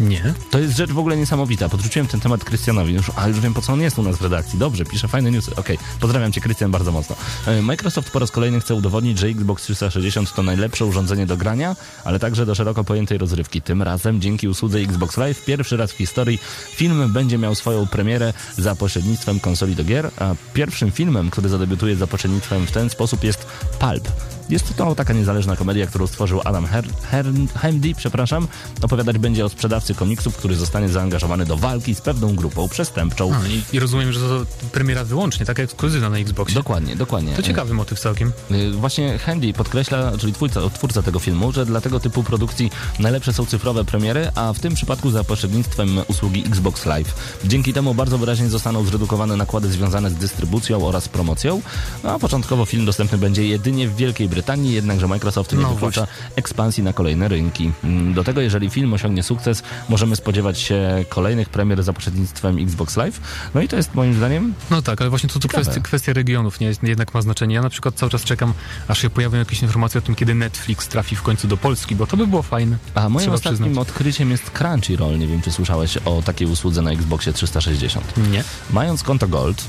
Nie. To jest rzecz w ogóle niesamowita. Podrzuciłem ten temat Krystianowi, już, a już wiem po co on jest u nas w redakcji. Dobrze, pisze fajne newsy. Okej, pozdrawiam cię Krystian bardzo mocno. E, Microsoft po raz kolejny chce udowodnić, że Xbox 360 to najlepsze urządzenie do grania, ale także do szeroko pojętej rozrywki. Tym razem dzięki usłudze Xbox Live pierwszy raz w historii film będzie miał swoją premierę za pośrednictwem konsoli do gier, a pierwszym filmem, który zadebiutuje za pośrednictwem w ten sposób jest Pulp. Jest to taka niezależna komedia, którą stworzył Adam Her Her Hamdy, przepraszam. Opowiadać będzie o sprzedawcy komiksów, który zostanie zaangażowany do walki z pewną grupą przestępczą. A, i, I rozumiem, że to premiera wyłącznie, taka ekskluzywna na Xboxie. Dokładnie, dokładnie. To ciekawy motyw całkiem. Y, Właśnie Handy podkreśla, czyli twórca, twórca tego filmu, że dla tego typu produkcji najlepsze są cyfrowe premiery, a w tym przypadku za pośrednictwem usługi Xbox Live. Dzięki temu bardzo wyraźnie zostaną zredukowane nakłady związane z dystrybucją oraz promocją, a początkowo film dostępny będzie jedynie w Wielkiej Brytanii Brytanii, jednakże Microsoft nie No wypłaca ekspansji na kolejne rynki. Mm, Do tego, jeżeli film osiągnie sukces, możemy spodziewać się kolejnych premier za pośrednictwem Xbox Live. No i to jest moim zdaniem No tak, ale właśnie to, to kwestia, kwestia regionów nie jednak ma znaczenie. Ja na przykład cały czas czekam, aż się pojawią jakieś informacje o tym, kiedy Netflix trafi w końcu do Polski, bo to by było fajne. A moim Trzeba ostatnim przyznać. odkryciem jest Crunchyroll. Nie wiem, czy słyszałeś o takiej usłudze na Xboxie 360. Nie. Mając konto Gold,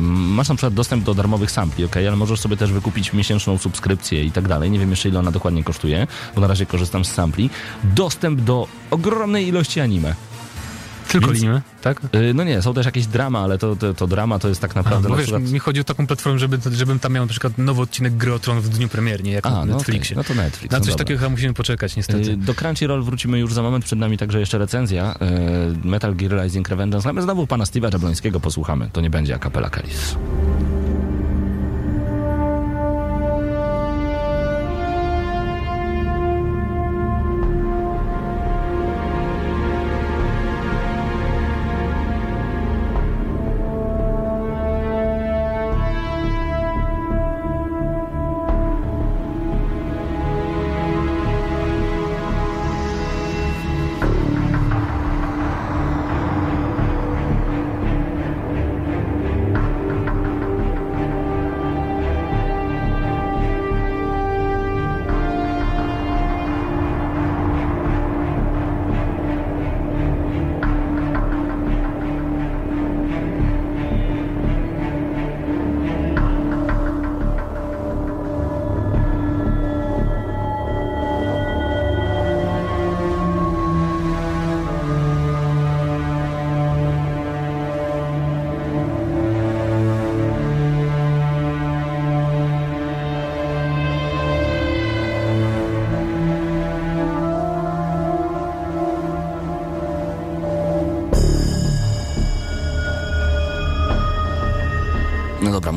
masz na przykład dostęp do darmowych sampli, ok, ale możesz sobie też wykupić miesięczną subskrypcję i tak dalej. Nie wiem jeszcze ile ona dokładnie kosztuje, bo na razie korzystam z sampli. Dostęp do ogromnej ilości anime. Tylko Więc- linimy, tak? Yy, no nie, są też jakieś drama, ale to, to, to drama to jest tak A, naprawdę bo na wiesz, przykład... mi chodzi o taką platformę, żeby, żebym tam miał na przykład nowy odcinek Gry Tron w dniu premiernie, jak A, na no, Netflixie. no to Netflix. Na no coś dobra. takiego musimy poczekać, niestety. Yy, Do Crunchyroll wrócimy już za moment, przed nami także jeszcze recenzja yy, Metal Gear Rising Revengeance, ale znowu pana Steve'a Jablońskiego posłuchamy, to nie będzie a capella Kalis.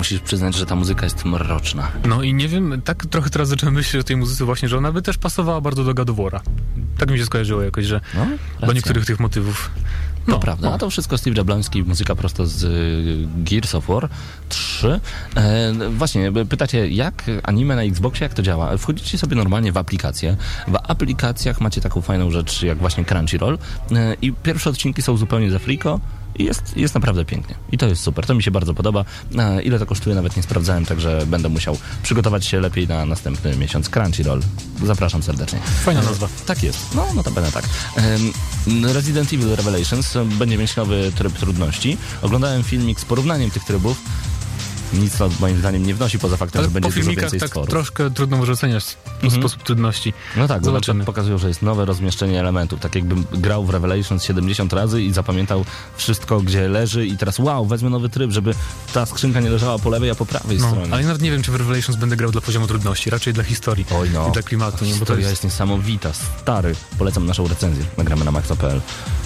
Musisz przyznać, że ta muzyka jest mroczna. No i nie wiem, tak trochę teraz zacząłem myśleć o tej muzyce właśnie, że ona by też pasowała bardzo do War'a. Tak mi się skojarzyło jakoś, że No, do niektórych tych motywów. To No, prawda, no. a to wszystko Steve Jabloński, muzyka prosto z y, Gears of War 3. E, właśnie, b- pytacie, jak anime na Xboxie, jak to działa? Wchodzicie sobie normalnie w aplikację. W aplikacjach macie taką fajną rzecz jak właśnie Crunchyroll e, i pierwsze odcinki są zupełnie za friko. I jest, jest naprawdę pięknie. I to jest super. To mi się bardzo podoba. E, ile to kosztuje, nawet nie sprawdzałem, także będę musiał przygotować się lepiej na następny miesiąc. Crunchyroll. Zapraszam serdecznie. Fajna nazwa. Tak jest. No, notabene tak. Em, Resident Evil Revelations będzie mieć nowy tryb trudności. Oglądałem filmik z porównaniem tych trybów. Nic to moim zdaniem nie wnosi poza faktem, Ale że będzie dużo więcej tak stworów. troszkę trudno może oceniać Mhm. sposób trudności. No tak, Zobaczymy. pokazują, że jest nowe rozmieszczenie elementów. Tak jakbym grał w Revelations 70 razy i zapamiętał wszystko, gdzie leży i teraz wow, wezmę nowy tryb, żeby ta skrzynka nie leżała po lewej, a po prawej No, stronie. ale nawet nie wiem, czy w Revelations będę grał dla poziomu trudności, raczej dla historii Oj no, i dla klimatu, nie? bo to jest... jest niesamowita, stary. Polecam naszą recenzję, nagramy na maxa.pl.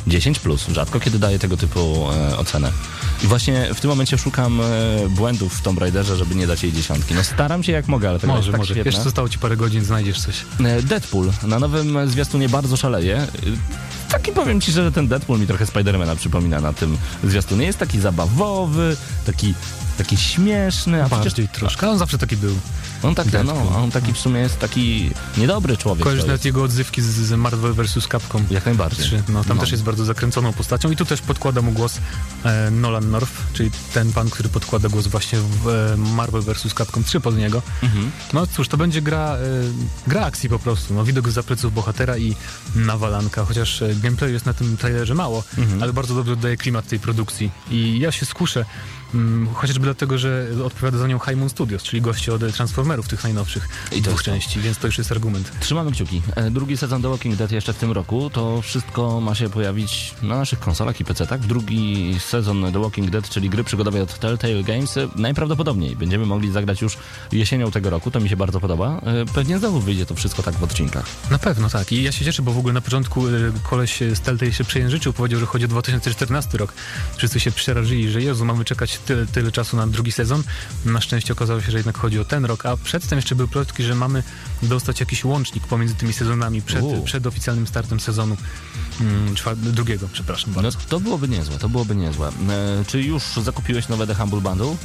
10 plus, rzadko kiedy daję tego typu e, ocenę. I właśnie w tym momencie szukam e, błędów w Tomb Raiderze, żeby nie dać jej dziesiątki. No staram się jak mogę, ale to Może, tak może. świetne. Jeszcze zostało ci parę godzin, znajdziesz coś. E, Deadpool na nowym zwiastunie bardzo szaleje. E, Taki powiem ci, że ten Deadpool mi trochę Spidermana przypomina na tym zwiastunie. Jest taki zabawowy, taki, taki śmieszny, a przecież Bardziej troszkę. On zawsze taki był. on taki, no, on taki w sumie jest taki niedobry człowiek. Kojarzysz nawet jego odzywki z, z Marvel vs. Capcom. Jak najbardziej. 3. No, tam No. też jest bardzo zakręconą postacią i tu też podkłada mu głos e, Nolan North, czyli ten pan, który podkłada głos właśnie w e, Marvel vs. Capcom 3 pod niego. Mhm. No cóż, to będzie gra, e, gra akcji po prostu. No, widok za pleców bohatera i nawalanka, chociaż e, gameplayu jest na tym trailerze mało, Mhm. ale bardzo dobrze daje klimat tej produkcji. I ja się skuszę, chociażby dlatego, że odpowiada za nią High Studios, czyli goście od Transformerów tych najnowszych I dwóch to. części, więc to już jest argument. Trzymamy kciuki. E, Drugi sezon The Walking Dead jeszcze w tym roku. To wszystko ma się pojawić na naszych konsolach i PC-tak. Drugi sezon The Walking Dead, czyli gry przygodowej od Telltale Games, e, najprawdopodobniej będziemy mogli zagrać już jesienią tego roku. To mi się bardzo podoba. E, Pewnie znowu wyjdzie to wszystko tak w odcinkach. Na pewno tak. I ja się cieszę, bo w ogóle na początku koleś z Telltale się przejęzyczył, powiedział, że chodzi o 2014 rok. Wszyscy się przerażyli, że Jezu, mamy czekać tyle, tyle czasu na drugi sezon. Na szczęście okazało się, że jednak chodzi o ten rok, a przedtem jeszcze były plotki, że mamy dostać jakiś łącznik pomiędzy tymi sezonami przed, U. przed oficjalnym startem sezonu mm, drugiego, przepraszam No bardzo. to byłoby niezłe, to byłoby niezłe. E, czy już zakupiłeś nowe The Humble Bundle?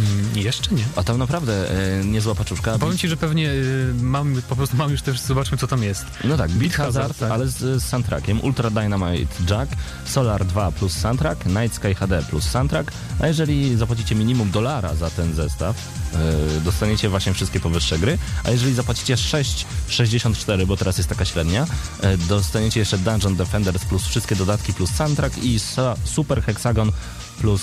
Mm, jeszcze nie. A tam naprawdę e, niezła paczuszka. Powiem ci, że pewnie y, mam, po prostu mam już też, zobaczmy co tam jest. No tak, Beat Beat Hazard, Hazard, tak. ale z, z soundtrackiem. Ultra Dynamite Jack, Solar 2 plus soundtrack, Night Sky HD plus soundtrack. A jeżeli zapłacicie minimum dolara za ten zestaw, e, dostaniecie właśnie wszystkie powyższe gry. A jeżeli zapłacicie 6,64, bo teraz jest taka średnia, e, dostaniecie jeszcze Dungeon Defenders plus wszystkie dodatki plus soundtrack i Super Hexagon plus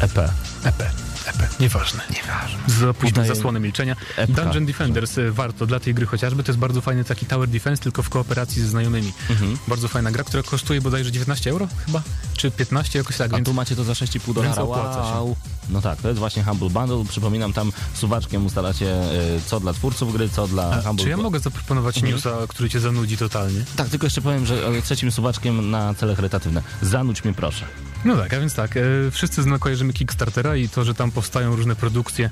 E EP. EP, EP, nieważne. Nieważne. Zapuśćmy zasłonę milczenia. Epka. Dungeon Defenders y, warto dla tej gry chociażby. To jest bardzo fajny taki tower defense, tylko w kooperacji ze znajomymi. Mhm. Bardzo fajna gra, która kosztuje bodajże 19 euro chyba? Czy 15 jakoś tak, A więc tu macie to za 6,5 dolara. Wow. No tak, to jest właśnie Humble Bundle. Przypominam, tam suwaczkiem ustalacie e, co dla twórców gry, co dla A, Humble czy ja mogę zaproponować Mhm. newsa, który cię zanudzi totalnie? Tak, tylko jeszcze powiem, że e, trzecim suwaczkiem na cele charytatywne. Zanudź mnie proszę. No tak, a więc tak, e, wszyscy kojarzymy Kickstartera i to, że tam powstają różne produkcje.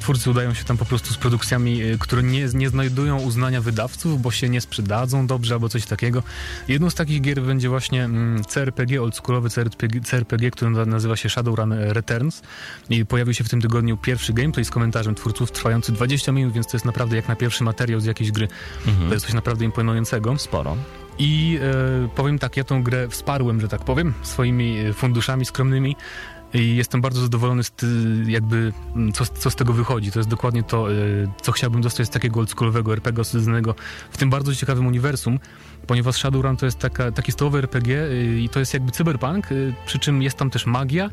Twórcy udają się tam po prostu z produkcjami, e, które nie, nie znajdują uznania wydawców, bo się nie sprzedadzą dobrze albo coś takiego. Jedną z takich gier będzie właśnie mm, CRPG, oldschoolowy CRPG, CRPG, który na- nazywa się Shadowrun Returns i pojawił się w tym tygodniu pierwszy gameplay z komentarzem twórców trwający 20 minut, więc to jest naprawdę jak na pierwszy materiał z jakiejś gry. To jest coś naprawdę imponującego. Sporo. I e, powiem tak, ja tą grę wsparłem, że tak powiem, swoimi e, funduszami skromnymi i jestem bardzo zadowolony z ty, jakby, co, co z tego wychodzi. To jest dokładnie to, e, co chciałbym dostać z takiego oldschoolowego RPG osadzzonego w tym bardzo ciekawym uniwersum, ponieważ Shadowrun to jest taka, taki stołowy RPG e, i to jest jakby cyberpunk, e, przy czym jest tam też magia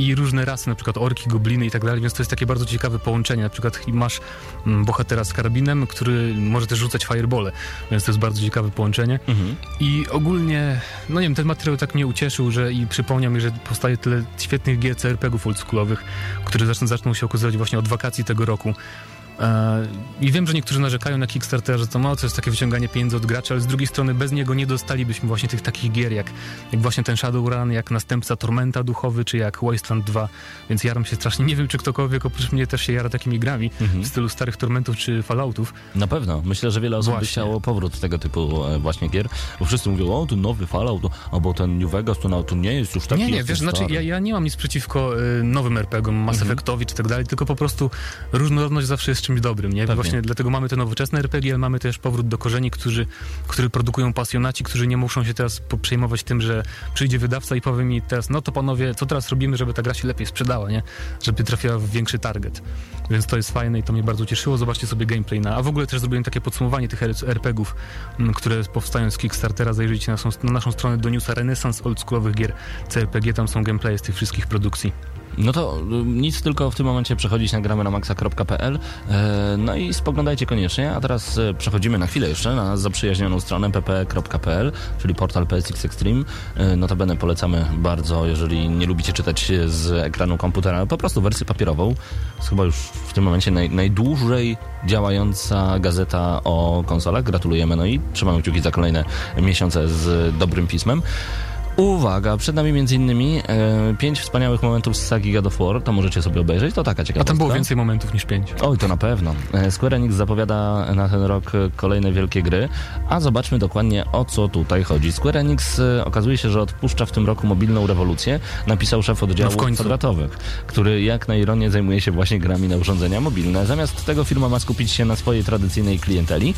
i różne rasy, na przykład orki, gobliny i tak dalej, więc to jest takie bardzo ciekawe połączenie. Na przykład masz mm, bohatera z karabinem, który może też rzucać firebole, więc to jest bardzo ciekawe połączenie. Mhm. I ogólnie, no nie wiem, ten materiał tak mnie ucieszył, że i przypomniał mi, że powstaje tyle świetnych gier CRPG-ów oldschoolowych, które zaczną, zaczną się okazywać właśnie od wakacji tego roku. E, I wiem, że niektórzy narzekają na Kickstarter, że to, no, to jest takie wyciąganie pieniędzy od graczy, ale z drugiej strony bez niego nie dostalibyśmy właśnie tych takich gier, jak, jak właśnie ten Shadowrun, jak następca Tormenta Duchowy, czy jak Wasteland 2, więc jaram się strasznie. Nie wiem, czy ktokolwiek oprócz mnie też się jara takimi grami Mhm. w stylu starych Tormentów czy Falloutów. Na pewno. Myślę, że wiele osób by Właśnie. chciało powrót tego typu e, właśnie gier, bo wszyscy mówią, o, tu nowy Fallout, albo ten New Vegas, to, to nie jest już taki nie, nie, wiesz, znaczy ja, ja nie mam nic przeciwko y, nowym RPGom, Mass Mhm. Effectowi czy tak dalej, tylko po prostu różnorodność zawsze jest czymś dobrym, nie? Pewnie. Właśnie dlatego mamy te nowoczesne RPG, ale mamy też powrót do korzeni, którzy, który produkują pasjonaci, którzy nie muszą się teraz przejmować tym, że przyjdzie wydawca i powie mi teraz, no to panowie, co teraz robimy, żeby ta gra się lepiej sprzedała, nie? Żeby trafiła w większy target. Więc to jest fajne i to mnie bardzo cieszyło. Zobaczcie sobie gameplay na... A w ogóle też zrobiłem takie podsumowanie tych RPGów, m, które powstają z Kickstartera. Zajrzyjcie na, naszą- na naszą stronę do newsa Renesans oldschoolowych gier CRPG, tam są gameplaye z tych wszystkich produkcji. No to y, nic, tylko w tym momencie przechodzić na gramy na maxa.pl e, no i spoglądajcie koniecznie, a teraz e, przechodzimy na chwilę jeszcze na zaprzyjaźnioną stronę pp.pl, czyli portal PSX Extreme. Notabene polecamy bardzo, jeżeli nie lubicie czytać z ekranu komputera, po prostu wersję papierową. Jest chyba już w tym momencie naj, najdłużej działająca gazeta o konsolach. Gratulujemy, no i trzymamy kciuki za kolejne miesiące z dobrym pismem. Uwaga, przed nami między innymi e, pięć wspaniałych momentów z sagi God of War, to możecie sobie obejrzeć, to taka A ciekawostka. tam było więcej momentów niż pięć. Oj, to na pewno. E, Square Enix zapowiada na ten rok kolejne wielkie gry, a zobaczmy dokładnie o co tutaj chodzi. Square Enix e, okazuje się, że odpuszcza w tym roku mobilną rewolucję, napisał szef No oddziału końcu. kwadratowych, który jak na ironię zajmuje się właśnie grami na urządzenia mobilne. Zamiast tego firma ma skupić się na swojej tradycyjnej klienteli.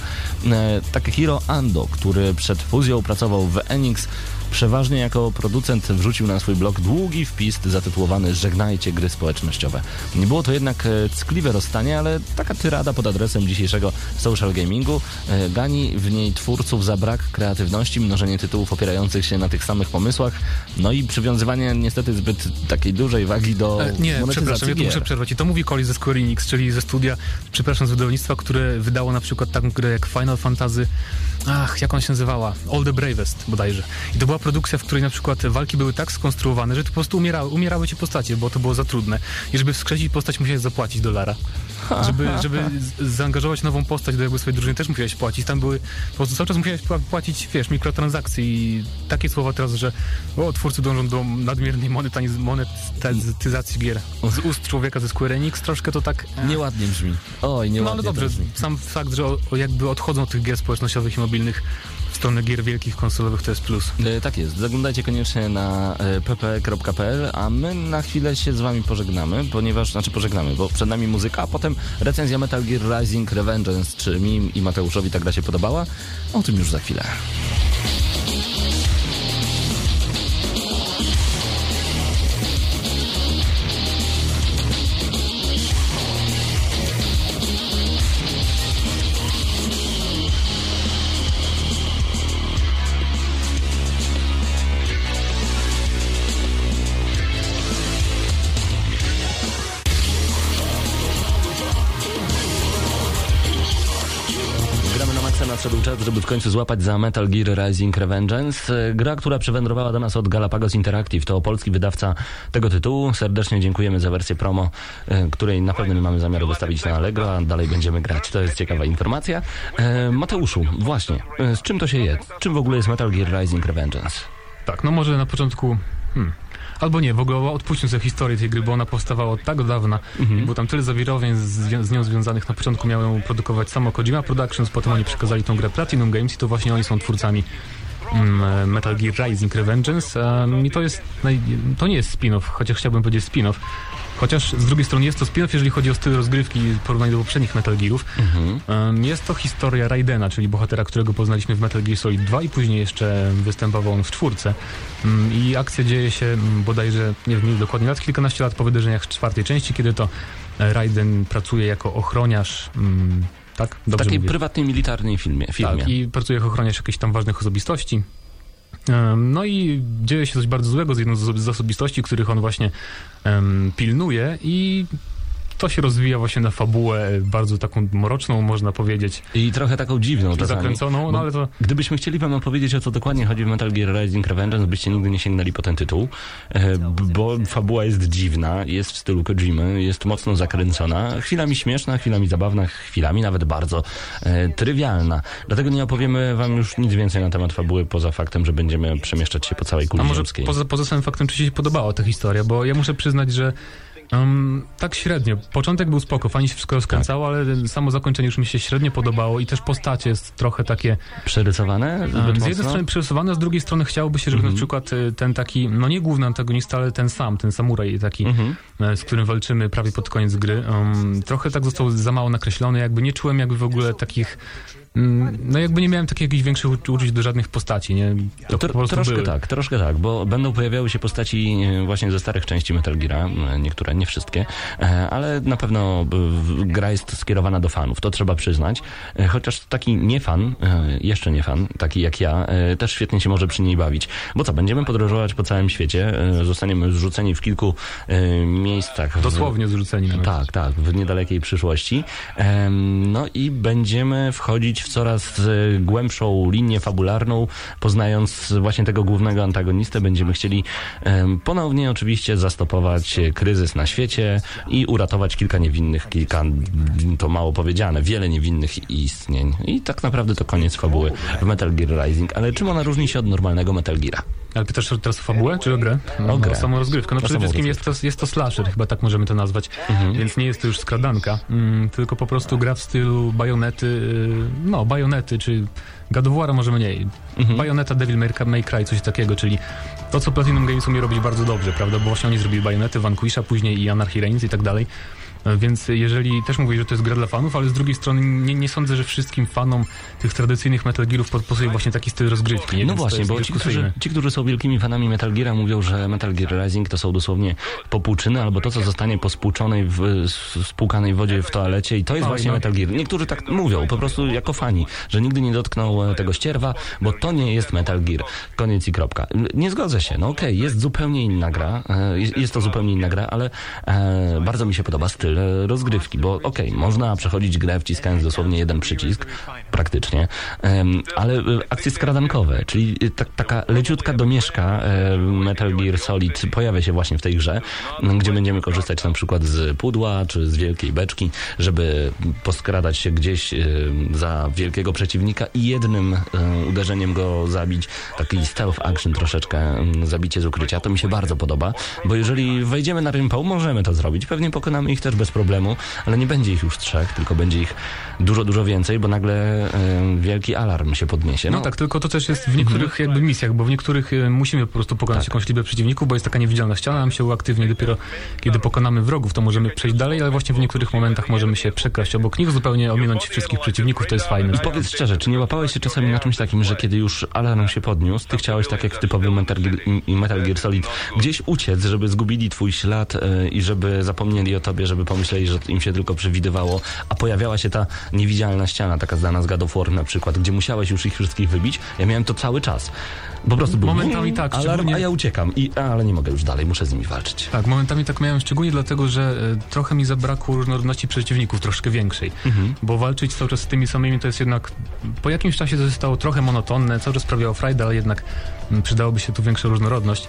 E, Takehiro Ando, który przed fuzją pracował w Enix, przeważnie jako producent wrzucił na swój blog długi wpis zatytułowany Żegnajcie gry społecznościowe. Nie było to jednak e, ckliwe rozstanie, ale taka tyrada pod adresem dzisiejszego social gamingu e, gani w niej twórców za brak kreatywności, mnożenie tytułów opierających się na tych samych pomysłach, no i przywiązywanie niestety zbyt takiej dużej wagi do E, Nie, przepraszam, ja tu gier. muszę przerwać. I to mówi Coli ze Square Enix, czyli ze studia, przepraszam, z wydawnictwa, które wydało na przykład taką grę jak Final Fantasy, ach, jak ona się nazywała? All the Bravest bodajże. I to była produkcja, w której na przykład walki były tak skonstruowane, że ty po prostu umierały, umierały ci postacie, bo to było za trudne. I żeby wskrzesić postać, musiałeś zapłacić dolara. Żeby, żeby zaangażować nową postać do jakby swojej drużyny, też musiałeś płacić. Tam były, po prostu cały czas musiałeś pła- płacić, wiesz, mikrotransakcje i takie słowa teraz, że o, twórcy dążą do nadmiernej monetyzacji gier. Z ust człowieka ze Square Enix troszkę to tak... e, Nieładnie brzmi. Oj, nieładnie no ale to dobrze, sam fakt, że o, jakby odchodzą od tych gier społecznościowych i mobilnych stronę gier wielkich konsolowych to jest plus. E, Tak jest, zaglądajcie koniecznie na e, pp.pl, a my na chwilę się z wami pożegnamy, ponieważ, znaczy pożegnamy, bo przed nami muzyka, a potem recenzja Metal Gear Rising Revengeance, czy mi i Mateuszowi ta gra się podobała, o tym już za chwilę. Nadszedł czas, żeby w końcu złapać za Metal Gear Rising Revengeance. E, Gra, która przywędrowała do nas od Galapagos Interactive. To polski wydawca tego tytułu. Serdecznie dziękujemy za wersję promo, e, której na pewno nie mamy zamiaru wystawić na Allegro, a dalej będziemy grać. To jest ciekawa informacja. E, Mateuszu, właśnie, z czym to się je? Czym w ogóle jest Metal Gear Rising Revengeance? Tak, no może na początku. Hmm. Albo nie, w ogóle odpuśćmy sobie historię tej gry, bo ona powstawała od tak dawna Mhm. było tam tyle zawirowań z, z nią związanych. Na początku miały ją produkować samo Kojima Productions, potem oni przekazali tą grę Platinum Games i to właśnie oni są twórcami mm, Metal Gear Rising Revengeance. Um, I to jest, to nie jest spin-off, chociaż chciałbym powiedzieć spin-off. Chociaż z drugiej strony jest to spin-off, jeżeli chodzi o styl rozgrywki w porównaniu do poprzednich Metal Gearów. Mhm. Jest to historia Raidena, czyli bohatera, którego poznaliśmy w Metal Gear Solid 2 i później jeszcze występował on w czwórce. Um, I akcja dzieje się um, bodajże, nie wiem dokładnie lat, kilkanaście lat po wydarzeniach czwartej części, kiedy to e, Raiden pracuje jako ochroniarz. um, Tak? W Dobrze takiej mówię? prywatnej, militarnej filmie. filmie. Tak, i pracuje jako ochroniarz jakichś tam ważnych osobistości. No i dzieje się coś bardzo złego z jedną z osobistości, których on właśnie pilnuje i to się rozwija właśnie na fabułę bardzo taką mroczną, można powiedzieć, I trochę taką dziwną czasami. zakręconą, no ale to Gdybyśmy chcieli wam opowiedzieć, o co dokładnie chodzi w Metal Gear Rising Revengeance, byście nigdy nie sięgnęli po ten tytuł, e, bo fabuła jest dziwna, jest w stylu Kojimy, jest mocno zakręcona, chwilami śmieszna, chwilami zabawna, chwilami nawet bardzo e, trywialna. Dlatego nie opowiemy wam już nic więcej na temat fabuły, poza faktem, że będziemy przemieszczać się po całej kuli A może ziemskiej. poza, poza samym faktem, czy się podobała ta historia, bo ja muszę przyznać, że um, tak średnio. Początek był spoko, fajnie się wszystko rozkręcało, ale samo zakończenie już mi się średnio podobało i też postacie jest trochę takie Przerysowane? Um, z jednej strony przerysowane, z drugiej strony chciałoby się, żeby Mhm. na przykład y, ten taki, no nie główny antagonista, ale ten sam, ten samuraj taki, Mhm. e, z którym walczymy prawie pod koniec gry, um, trochę tak został za mało nakreślony, jakby nie czułem jakby w ogóle takich, mm, no jakby nie miałem takich jakichś większych uczu- uczuć do żadnych postaci, nie? To Tro- po troszkę były. tak, troszkę tak, bo będą pojawiały się postaci e, właśnie ze starych części Metal Geara, e, niektóre, nie wszystkie, e, ale na pewno gra jest skierowana do fanów, to trzeba przyznać, chociaż taki nie fan, jeszcze nie fan, taki jak ja, też świetnie się może przy niej bawić, bo co, będziemy podróżować po całym świecie, zostaniemy zrzuceni w kilku miejscach. w- Dosłownie zrzuceni nawet. tak, tak, w niedalekiej przyszłości. No i będziemy wchodzić w coraz e, głębszą linię fabularną, poznając właśnie tego głównego antagonistę. Będziemy chcieli ponownie oczywiście zastopować kryzys na świecie i uratować kilka niewinnych, kilka, to mało powiedziane, wiele niewinnych istnień. I tak naprawdę to koniec fabuły w Metal Gear Rising. Ale czym ona różni się od normalnego Metal Geara? Ale pytasz teraz o fabułę, czy o grę? No, O grę. O samą rozgrywkę. No przede wszystkim jest to, jest to slasher, chyba tak możemy to nazwać. Mhm. Więc nie jest to już skradanka, mm, tylko po prostu gra w stylu bajonety, y, no bajonety, czy God of War'a może mniej. Mhm. Bajoneta, Devil May, May Cry, coś takiego, czyli to, co Platinum Games umie robić bardzo dobrze, prawda? Bo właśnie oni zrobili bajonety, Vanquisha, później i Anarchy Reigns i tak dalej. E, Więc jeżeli też mówię, że to jest gra dla fanów, ale z drugiej strony nie, nie sądzę, że wszystkim fanom tych tradycyjnych Metal Gearów pod- pasuje właśnie taki styl rozgrywki. Nie? No Więc właśnie, bo ci którzy, ci, którzy są wielkimi fanami Metal Geara mówią, że Metal Gear Rising to są dosłownie popłuczyny albo to, co zostanie po spłuczonej, w, spłukanej wodzie w toalecie i to jest właśnie no. Metal Gear. Niektórzy tak mówią, po prostu jako fani, że nigdy nie dotknął e, tego ścierwa, bo to nie jest Metal Gear. Koniec i kropka. Nie zgodzę się, no okej, jest zupełnie inna gra, e, jest- to zupełnie inna gra, ale bardzo mi się podoba styl e, rozgrywki, bo okej, można przechodzić grę wciskając dosłownie jeden przycisk, praktycznie, ale e, akcje skradankowe, czyli e, tak, taka leciutka domieszka e, Metal Gear Solid pojawia się właśnie w tej grze, gdzie będziemy korzystać na przykład z pudła czy z wielkiej beczki, żeby poskradać się gdzieś za wielkiego przeciwnika i jednym uderzeniem go zabić. Taki stealth action troszeczkę, zabicie z ukrycia. To mi się bardzo podoba, bo jeżeli wejdziemy na rympał, możemy to zrobić. Pewnie pokonamy ich też bez problemu, ale nie będzie ich już trzech, tylko będzie ich dużo, dużo więcej, bo nagle e, wielki alarm się podniesie. No, tak, tylko to też jest w niektórych jakby misjach, bo w niektórych e, musimy po prostu pokonać Tak. jakąś liczbę przeciwników, bo jest taka niewidzialna ściana, nam się uaktywni dopiero kiedy pokonamy wrogów, to możemy przejść dalej, ale właśnie w niektórych momentach możemy się przekraść obok nich, zupełnie ominąć wszystkich przeciwników, to jest fajne. I powiedz szczerze, czy nie łapałeś się czasami na czymś takim, że kiedy już alarm się podniósł, ty chciałeś tak jak w typowym Metal Metal Gear Solid gdzieś uciec, żeby zgubili twój ślad e, i żeby zapomnieli o tobie, żeby pomyśleli, że im się tylko przewidywało, a pojawiała się ta niewidzialna ściana, taka znana z God of War na przykład, gdzie musiałeś już ich wszystkich wybić. Ja miałem to cały czas. Po prostu był Momentami tak, alarm, szczególnie- a ja uciekam. I, ale nie mogę już dalej, muszę z nimi walczyć. Tak, momentami tak miałem szczególnie dlatego, że e, trochę mi zabrakło różnorodności przeciwników, troszkę większej. Bo walczyć cały czas z tymi samymi to jest jednak, po jakimś czasie to zostało trochę monotonne, cały czas sprawiało frajdę, ale jednak mm, przydałoby się tu większa różnorodność.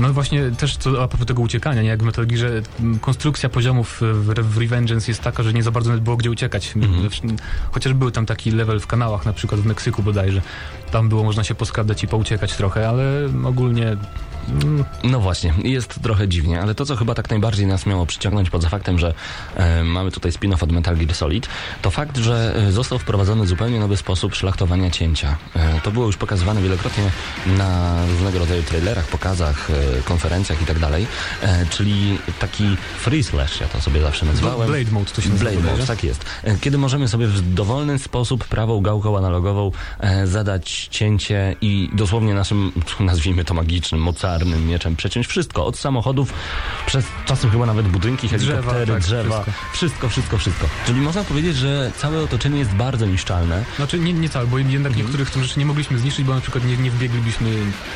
No właśnie też co, a propos tego uciekania, nie? jak w Metal Gearze, mm, konstrukcja poziomów w, Revengeance jest taka, że nie za bardzo było gdzie uciekać. Wsz- Chociaż był tam taki level w kanałach, na przykład w Meksyku bodajże. Tam było można się poskradać i pouciekać trochę, ale ogólnie mm, No właśnie, jest trochę dziwnie, ale to, co chyba tak najbardziej nas miało przyciągnąć poza faktem, że e, mamy tutaj spin-off od Metal Gear Solid, to fakt, że e, został wprowadzony zupełnie nowy sposób szlachtowania cięcia. E, to było już pokazywane wielokrotnie na różnego rodzaju trailerach, pokazach, e, konferencjach i tak dalej, e, czyli taki free slash, ja to sobie zawsze nazywałem. Blade Mode to się nazywa Blade Mode, tak jest. Kiedy możemy sobie w dowolny sposób prawą gałką analogową zadać cięcie i dosłownie naszym, nazwijmy to magicznym, mocarnym mieczem przeciąć wszystko. Od samochodów, przez czasem chyba nawet budynki, helikoptery, tak, drzewa. wszystko. Wszystko, wszystko, wszystko. Czyli można powiedzieć, że całe otoczenie jest bardzo niszczalne. Znaczy nie, nie całe, bo jednak Mhm. niektórych tym rzeczy nie mogliśmy zniszczyć, bo na przykład nie, nie wbieglibyśmy,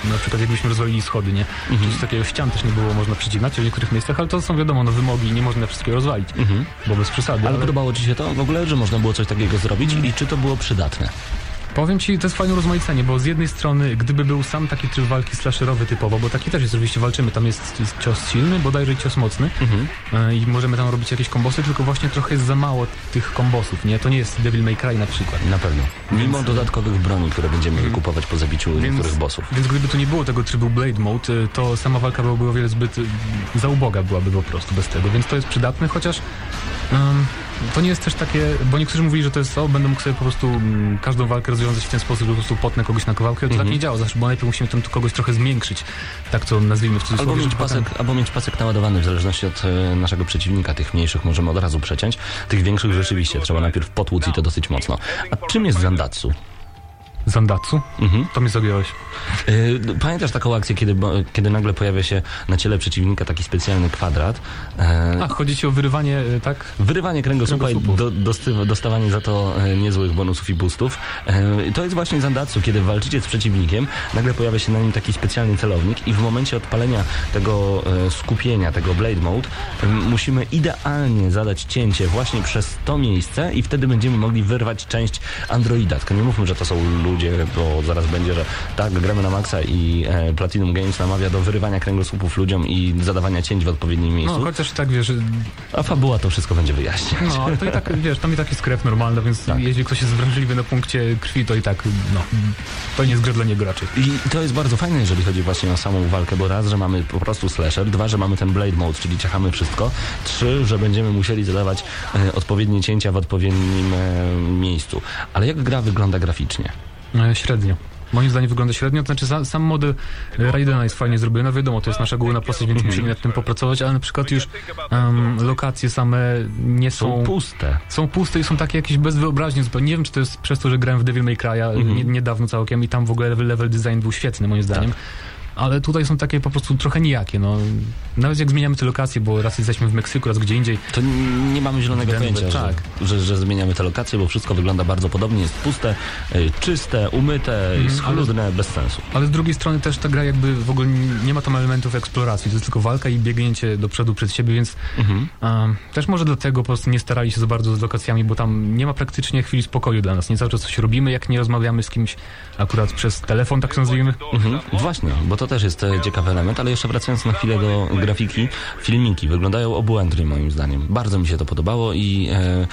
na przykład jakbyśmy rozwalili schody, nie? Mhm. Czy takiego ścian też nie było można przycinać w niektórych miejscach, ale to są wiadomo, no wymogi, nie można wszystkiego rozwalić, bo bez przesady. Ale Ale, podobało Ci się to w ogóle, że można było coś takiego zrobić i czy to było przydatne? Powiem Ci, to jest fajne urozmaicenie, bo z jednej strony, gdyby był sam taki tryb walki slasherowy typowo, bo taki też jest, oczywiście walczymy, tam jest cios silny, bodajże cios mocny Mhm. e, i możemy tam robić jakieś kombosy, tylko właśnie trochę jest za mało tych kombosów, nie? To nie jest Devil May Cry na przykład. Na pewno. Mimo dodatkowych broni, które będziemy wykupować po zabiciu niektórych bossów. Więc gdyby tu nie było tego trybu Blade Mode, y, to sama walka byłaby o wiele zbyt y, za uboga byłaby po prostu bez tego, więc to jest przydatne, chociaż ym, to nie jest też takie, bo niektórzy mówili, że to jest to, będę mógł sobie po prostu mm, każdą walkę rozwiązać w ten sposób, że po prostu potnę kogoś na kawałki, to tak nie działa zawsze, bo najpierw musimy tam kogoś trochę zmiękczyć, tak to nazwijmy w cudzysłowie. Albo mieć, potem- pasek, albo mieć pasek naładowany, w zależności od e, naszego przeciwnika. Tych mniejszych możemy od razu przeciąć. Tych większych rzeczywiście trzeba najpierw potłuc i to dosyć mocno. A czym jest Zandatsu? Zandatsu? Mhm. To mi zagiąłeś. E, Pamiętasz taką akcję, kiedy, kiedy nagle pojawia się na ciele przeciwnika taki specjalny kwadrat? E, A, chodzi ci o wyrywanie, y, tak? Wyrywanie kręgosłupa i Kręgosłupów. do, dostawanie za to e, niezłych bonusów i boostów. E, to jest właśnie Zandatsu, kiedy walczycie z przeciwnikiem, nagle pojawia się na nim taki specjalny celownik i w momencie odpalenia tego e, skupienia, tego Blade Mode, musimy idealnie zadać cięcie właśnie przez to miejsce i wtedy będziemy mogli wyrwać część androida. Tylko nie mówmy, że to są ludzie, bo zaraz będzie, że tak, gramy na maksa i e, Platinum Games namawia do wyrywania kręgosłupów ludziom i zadawania cięć w odpowiednim miejscu. No, chociaż i tak, wiesz, A fabuła to wszystko będzie wyjaśniać. No, ale to i tak, wiesz, tam i tak jest krew normalna, więc Tak. jeśli ktoś jest wrażliwy na punkcie krwi, to i tak, no, to nie jest gra dla niego raczej. I to jest bardzo fajne, jeżeli chodzi właśnie o samą walkę, bo raz, że mamy po prostu slasher, dwa, że mamy ten blade mode, czyli ciachamy wszystko, trzy, że będziemy musieli zadawać e, odpowiednie cięcia w odpowiednim e, miejscu. Ale jak gra wygląda graficznie? E, Średnio. Moim zdaniem wygląda średnio, to znaczy sam, sam model Raidena jest fajnie zrobiony, no wiadomo, to jest nasza główna postać, więc musimy nad tym popracować, ale na przykład już em, lokacje same nie Są są... puste. Są puste i są takie jakieś bez wyobraźni zupełnie. Nie wiem, czy to jest przez to, że grałem w Devil May Cry'a nie, niedawno całkiem i tam w ogóle level, level design był świetny moim zdaniem. Ale tutaj są takie po prostu trochę nijakie, no. Nawet jak zmieniamy te lokacje, bo raz jesteśmy w Meksyku, raz gdzie indziej, To nie mamy zielonego Denver, pojęcia, tak. że, że, że zmieniamy te lokacje, bo wszystko wygląda bardzo podobnie, jest puste, e, czyste, umyte, Mhm, schludne, bez sensu. Ale z drugiej strony też ta gra jakby w ogóle nie ma tam elementów eksploracji, to jest tylko walka i biegnięcie do przodu przed siebie, więc Mhm. um, też może dlatego po prostu nie starali się za bardzo z lokacjami, bo tam nie ma praktycznie chwili spokoju dla nas. Nie cały czas coś robimy, jak nie rozmawiamy z kimś akurat przez telefon, tak to nazwijmy. Mhm. Właśnie, bo to też jest e, ciekawy element, ale jeszcze wracając na chwilę do grafiki, filmiki wyglądają obłędnie moim zdaniem. Bardzo mi się to podobało i e,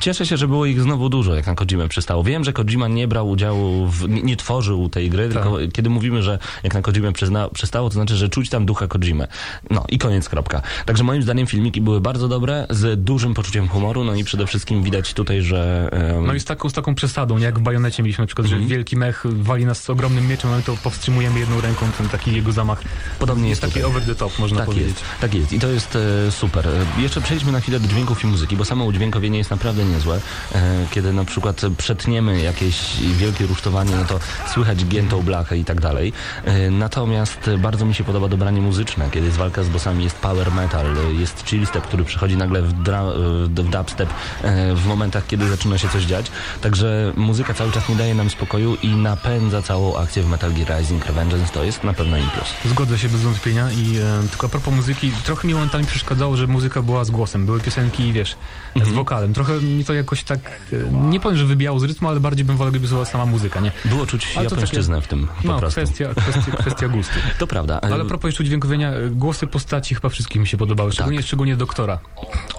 Cieszę się, że było ich znowu dużo, jak na Kojimę przystało. Wiem, że Kojima nie brał udziału, w, nie, nie tworzył tej gry, Tak. tylko kiedy mówimy, że jak na Kojimę przyzna, przystało, to znaczy, że czuć tam ducha Kojimy. No i koniec, kropka. Także moim zdaniem filmiki były bardzo dobre, z dużym poczuciem humoru, no i przede wszystkim widać tutaj, że... em, No i z taką, z taką przesadą, nie? jak w bajonecie mieliśmy na przykład, Mhm. że wielki mech wali nas z ogromnym mieczem, a my to powstrzymujemy jedną ręką, ten taki jego zamach. Podobnie jest taki tutaj. over the top, można Tak powiedzieć. jest, tak jest i to jest e, super. E, Jeszcze przejdźmy na chwilę do dźwięków i muzyki, bo samo udźwiękowienie jest naprawdę niezłe. E, kiedy na przykład przetniemy jakieś wielkie rusztowanie, no to słychać giętą blachę i tak dalej. E, natomiast bardzo mi się podoba dobranie muzyczne, kiedy jest walka z bossami, jest power metal, jest chill step, który przychodzi nagle w, dra- e, w dubstep e, w momentach, kiedy zaczyna się coś dziać. Także muzyka cały czas nie daje nam spokoju i napędza całą akcję w Metal Gear Rising Revengeance. To jest na pewno im plus. Zgodzę się bez wątpienia i e, tylko a propos muzyki, trochę mi momentami przeszkadzało, że muzyka była z głosem, były piosenki, wiesz, Mhm. z wokalem. Trochę mi to jakoś tak, e, nie powiem, że wybijało z rytmu, ale bardziej bym wolał, gdyby była sama muzyka, nie? Było czuć Ale japońszczyznę w tym po No, prostu. kwestia, kwestia, kwestia gustu. To prawda. Ale a propos jeszcze udźwiękowienia, e, głosy postaci chyba wszystkim mi się podobały, szczególnie, szczególnie doktora,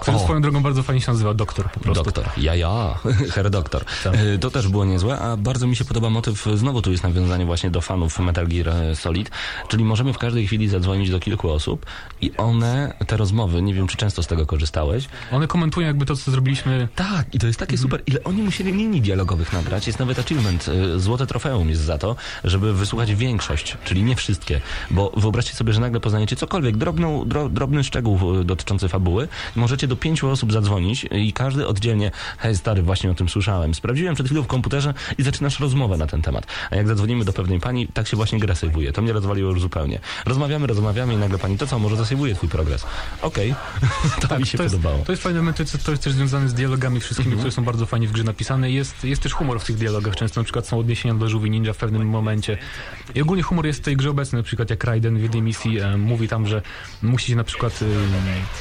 który O. swoją drogą bardzo fajnie się nazywa, doktor po prostu. Doktor, ja, ja, Herr Doktor. Tak. E, To też było niezłe, a bardzo mi się podoba motyw, znowu tu jest nawiązanie właśnie do fanów Metal Gear e, Czyli możemy w każdej chwili zadzwonić do kilku osób i one, te rozmowy, nie wiem czy często z tego korzystałeś, One komentują jakby to, co zrobiliśmy tak, i to jest takie super. Ile oni musieli linii dialogowych nagrać? Jest nawet achievement. y, Złote trofeum jest za to, żeby wysłuchać większość, czyli nie wszystkie. Bo wyobraźcie sobie, że nagle poznajecie cokolwiek, drobną, dro, drobny szczegół y, dotyczący fabuły. Możecie do pięciu osób zadzwonić i każdy oddzielnie, hej stary, właśnie o tym słyszałem. Sprawdziłem przed chwilą w komputerze i zaczynasz rozmowę na ten temat. A jak zadzwonimy do pewnej pani, tak się właśnie gra sejwuje. To mnie rozwaliło już zupełnie. Rozmawiamy, rozmawiamy i nagle pani, to co, może zasejwuję twój progres. Okej, to mi się to jest, podobało. Mhm. To jest fajny moment, to jest, jest też związane z dialogami wszystkimi, które są bardzo fajnie w grze napisane. Jest, jest też humor w tych dialogach. Często na przykład są odniesienia do żółwi ninja w pewnym momencie. I ogólnie humor jest w tej grze obecny. Na przykład jak Raiden w jednej misji e, mówi tam, że musi się na przykład e,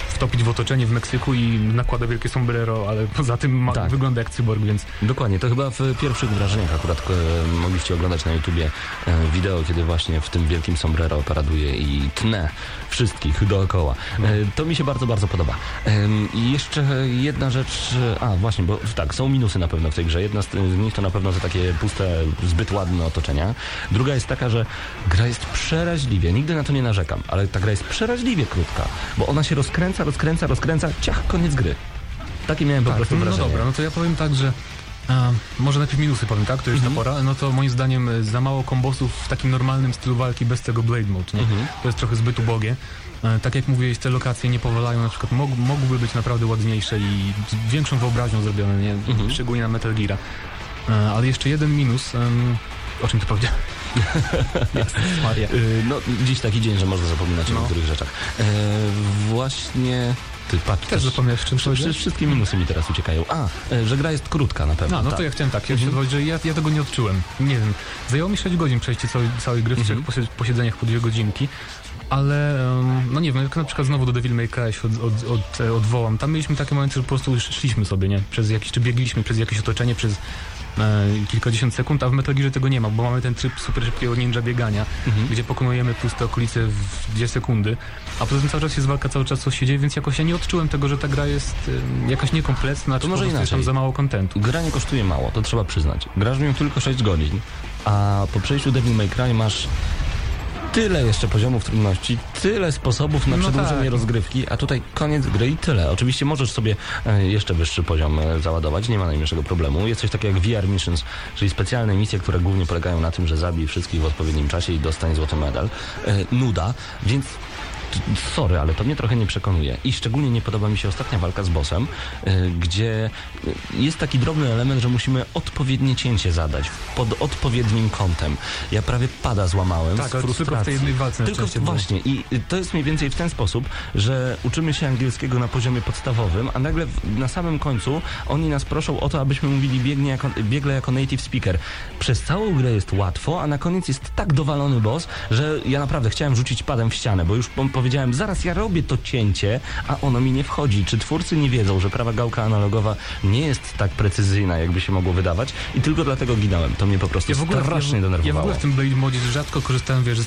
wtopić w otoczenie w Meksyku i nakłada wielkie sombrero, ale poza tym ma, Tak. wygląda jak cyborg, więc Dokładnie, to chyba w pierwszych wrażeniach akurat e, mogliście oglądać na YouTubie e, wideo, kiedy właśnie w tym wielkim sombrero paraduje i tnę wszystkich dookoła. E, to mi się bardzo, bardzo podoba. I jeszcze jedna rzecz, a właśnie, bo tak, są minusy na pewno w tej grze. Jedna z nich to na pewno te takie puste, zbyt ładne otoczenia. Druga jest taka, że gra jest przeraźliwie, nigdy na to nie narzekam, ale ta gra jest przeraźliwie krótka, bo ona się rozkręca, rozkręca, rozkręca, ciach, koniec gry. Takie miałem po prostu no wrażenie. dobra, no to ja powiem tak, że a, może najpierw minusy powiem, tak? To już Mhm. ta pora. No to moim zdaniem e, za mało kombosów w takim normalnym stylu walki bez tego Blade Mode, nie? Mhm. To jest trochę zbyt ubogie. E, Tak jak mówiłeś, te lokacje nie powalają, na przykład mog, mogłyby być naprawdę ładniejsze i z większą wyobraźnią zrobione, nie? Mhm. Szczególnie na Metal Gear. Ale jeszcze jeden minus, em, o czym ty powiedziałeś? Y, No, dziś taki dzień, że można zapominać o No. niektórych rzeczach. E, właśnie... Ty patrz, Też zapomniałeś, czym powiedziałeś? wszystkie minusy mi teraz uciekają. A, e, że gra jest krótka na pewno. No, no tak. to ja chciałem tak, ja, mhm. że ja, ja tego nie odczułem. Nie wiem, zajęło mi 6 godzin przejście całej, całej gry w Mhm. trzech posie- posiedzeniach po dwie godzinki. Ale, no nie wiem, jak na przykład znowu do Devil May Cry się od, od, od, e, odwołam. Tam mieliśmy takie momenty, że po prostu już szliśmy sobie, nie? Przez jakieś, czy biegliśmy przez jakieś otoczenie, przez kilkadziesiąt sekund, a w Metal Gearze tego nie ma, bo mamy ten tryb super szybkiego ninja biegania, Mhm. gdzie pokonujemy puste okolice w dwie sekundy, a poza tym cały czas jest walka, cały czas coś się dzieje, więc jakoś ja nie odczułem tego, że ta gra jest jakaś niekompletna, czy może inaczej. tam za mało kontentu. Gra nie kosztuje mało, to trzeba przyznać. Grasz w nią tylko 6 godzin, a po przejściu Devil May Cry masz tyle jeszcze poziomów trudności, tyle sposobów na No przedłużenie tak. rozgrywki, a tutaj koniec gry i tyle. Oczywiście możesz sobie e, jeszcze wyższy poziom e, załadować, nie ma najmniejszego problemu. Jest coś takiego jak VR Missions, czyli specjalne misje, które głównie polegają na tym, że zabij wszystkich w odpowiednim czasie i dostań złoty medal. E, nuda, więc sorry, ale to mnie trochę nie przekonuje. I szczególnie nie podoba mi się ostatnia walka z bossem, y, gdzie jest taki drobny element, że musimy odpowiednie cięcie zadać pod odpowiednim kątem. Ja prawie pada złamałem Tak, z ale tylko w frustracji. tej jednej walce Tylko właśnie. I y, to jest mniej więcej w ten sposób, że uczymy się angielskiego na poziomie podstawowym, a nagle na samym końcu oni nas proszą o to, abyśmy mówili biegnie jako, biegle jako native speaker. Przez całą grę jest łatwo, a na koniec jest tak dowalony boss, że ja naprawdę chciałem rzucić padem w ścianę, bo już po, powiedziałem, zaraz ja robię to cięcie, a ono mi nie wchodzi. Czy twórcy nie wiedzą, że prawa gałka analogowa nie jest tak precyzyjna, jakby się mogło wydawać i tylko dlatego ginąłem. To mnie po prostu Ja w, ogóle, strasznie ja, w- ja w denerwowało. ogóle w tym Blade Modzie rzadko korzystałem, wiesz, ze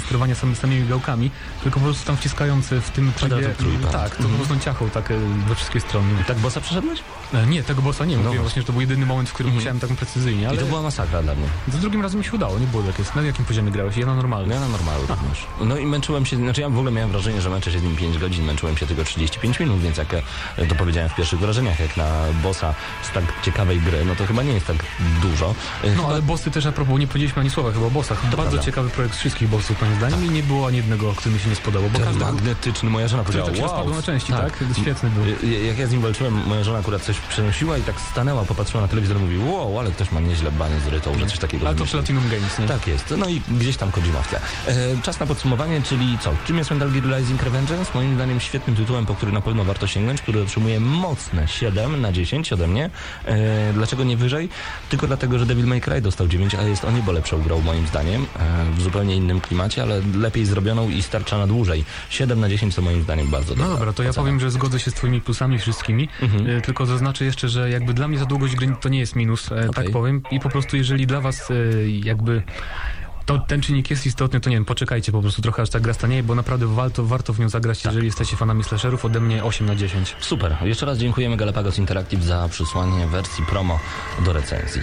sterowania, sam, samymi gałkami, tylko po prostu tam wciskając w tym trybie, tak, to po prostu ciachą tak e, we wszystkie strony. Tak bossa przeszedłeś? E, Nie, tego bossa nie, No mówiłem właśnie. że to był jedyny moment, w którym Mhm. musiałem tak precyzyjnie, ale I to była masakra dla mnie. za drugim razem mi się udało, nie było tak jest. Na jakim poziomie grałeś? Ja na normalnym. No ja na normalu również. No i męczyłem się, znaczy ja w ogóle miałem wrażenie, że męczę się z nim 5 godzin, męczyłem się tylko 35 minut, więc jak to powiedziałem w pierwszych wrażeniach, jak na bossa z tak ciekawej gry, no to chyba nie jest tak dużo. No ale bossy też a propos, nie powiedzieliśmy ani słowa chyba o bossach. Bardzo prawda. ciekawy projekt z wszystkich bossów moim zdaniem i nie było ani jednego, który mi się nie spodobał, bo każdy magnetyczny, moja żona powiedziała, tak się wow. na części, tak? Świetny był. Y, Jak ja z nim walczyłem, moja żona akurat coś przenosiła i tak stanęła, popatrzyła na telewizor i mówi, wow, ale ktoś ma nieźle banie z rytą, że coś takiego Ale to. Platinum Games, nie? Tak jest. No i gdzieś tam Kojima w tle. E, czas na podsumowanie, czyli co? Czym jest Metal Gear Rising Revengeance? Moim zdaniem świetnym tytułem, po który na pewno warto sięgnąć, który otrzymuje mocne 7 na 10 ode mnie. E, dlaczego nie wyżej? Tylko dlatego, że Devil May Cry dostał 9, a jest o niebo lepszą grą moim zdaniem. E, w zupełnie innym klimacie, ale lepiej zrobioną i starcza na dłużej. 7 na 10 to moim zdaniem bardzo No dobra to ja ocena. powiem, że zgodzę się z twoimi plusami wszystkimi, Mhm. e, tylko zaznaczę jeszcze, że jakby dla mnie za długość gry to nie jest minus, e, Okej. tak powiem, i po prostu jeżeli dla was e, jakby to ten czynnik jest istotny, to nie wiem, poczekajcie po prostu trochę aż ta gra stanieje, bo naprawdę warto, warto w nią zagrać, Tak. jeżeli jesteście fanami slasherów, ode mnie 8 na 10. Super. Jeszcze raz dziękujemy Galapagos Interactive za przysłanie wersji promo do recenzji.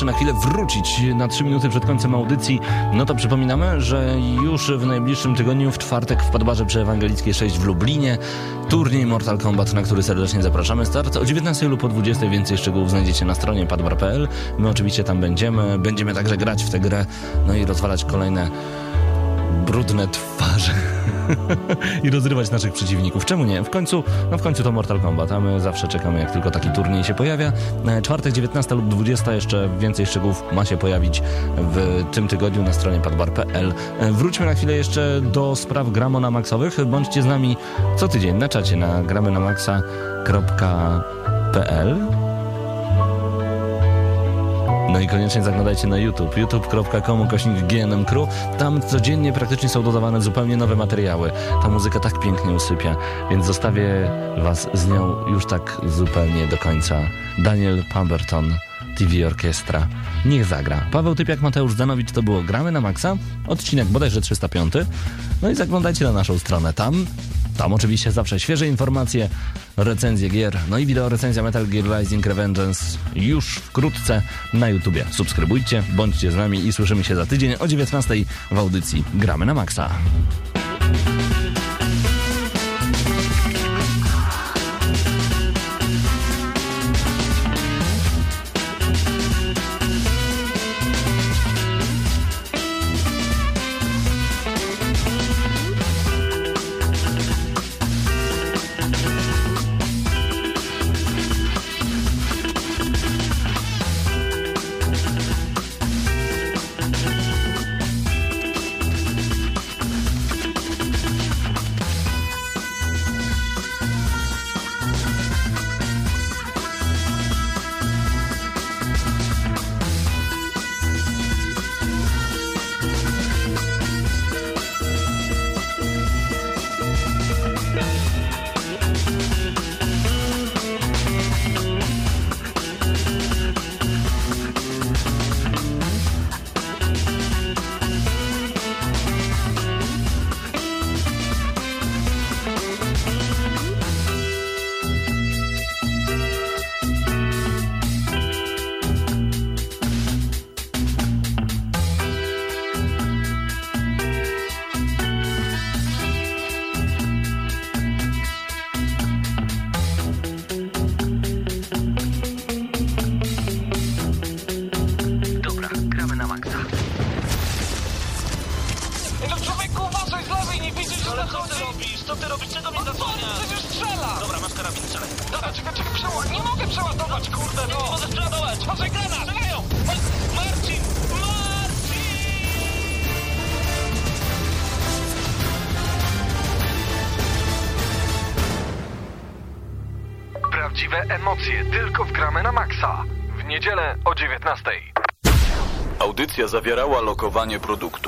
Jeszcze na chwilę wrócić na 3 minuty przed końcem audycji, no to przypominamy, że już w najbliższym tygodniu, w czwartek w Padbarze przy Ewangelickiej 6 w Lublinie, turniej Mortal Kombat, na który serdecznie zapraszamy. Start o 19 lub o 20. Więcej szczegółów znajdziecie na stronie padbar.pl. My oczywiście tam będziemy. Będziemy także grać w tę grę, no i rozwalać kolejne brudne i rozrywać naszych przeciwników. Czemu nie? W końcu, no w końcu to Mortal Kombat, a my zawsze czekamy, jak tylko taki turniej się pojawia. E, Czwartek, 19 lub 20, jeszcze więcej szczegółów ma się pojawić w tym tygodniu na stronie padbar.pl. E, Wróćmy na chwilę jeszcze do spraw gramona maxowych. Bądźcie z nami co tydzień na czacie na gramy na maxa.pl. No i koniecznie zaglądajcie na YouTube, youtube.com kośnik GNM Crew. Tam codziennie praktycznie są dodawane zupełnie nowe materiały. Ta muzyka tak pięknie usypia, więc zostawię was z nią już tak zupełnie do końca. Daniel Pemberton, TV Orkiestra. Niech zagra. Paweł Typiak, Mateusz Zanowicz, to było Gramy na Maxa. Odcinek bodajże 305. No i zaglądajcie na naszą stronę tam. Tam oczywiście zawsze świeże informacje, recenzje gier, no i wideo recenzja Metal Gear Rising Revengeance już wkrótce na YouTubie. Subskrybujcie, bądźcie z nami i słyszymy się za tydzień o 19 w audycji Gramy na Maxa. Zawierała lokowanie produktu.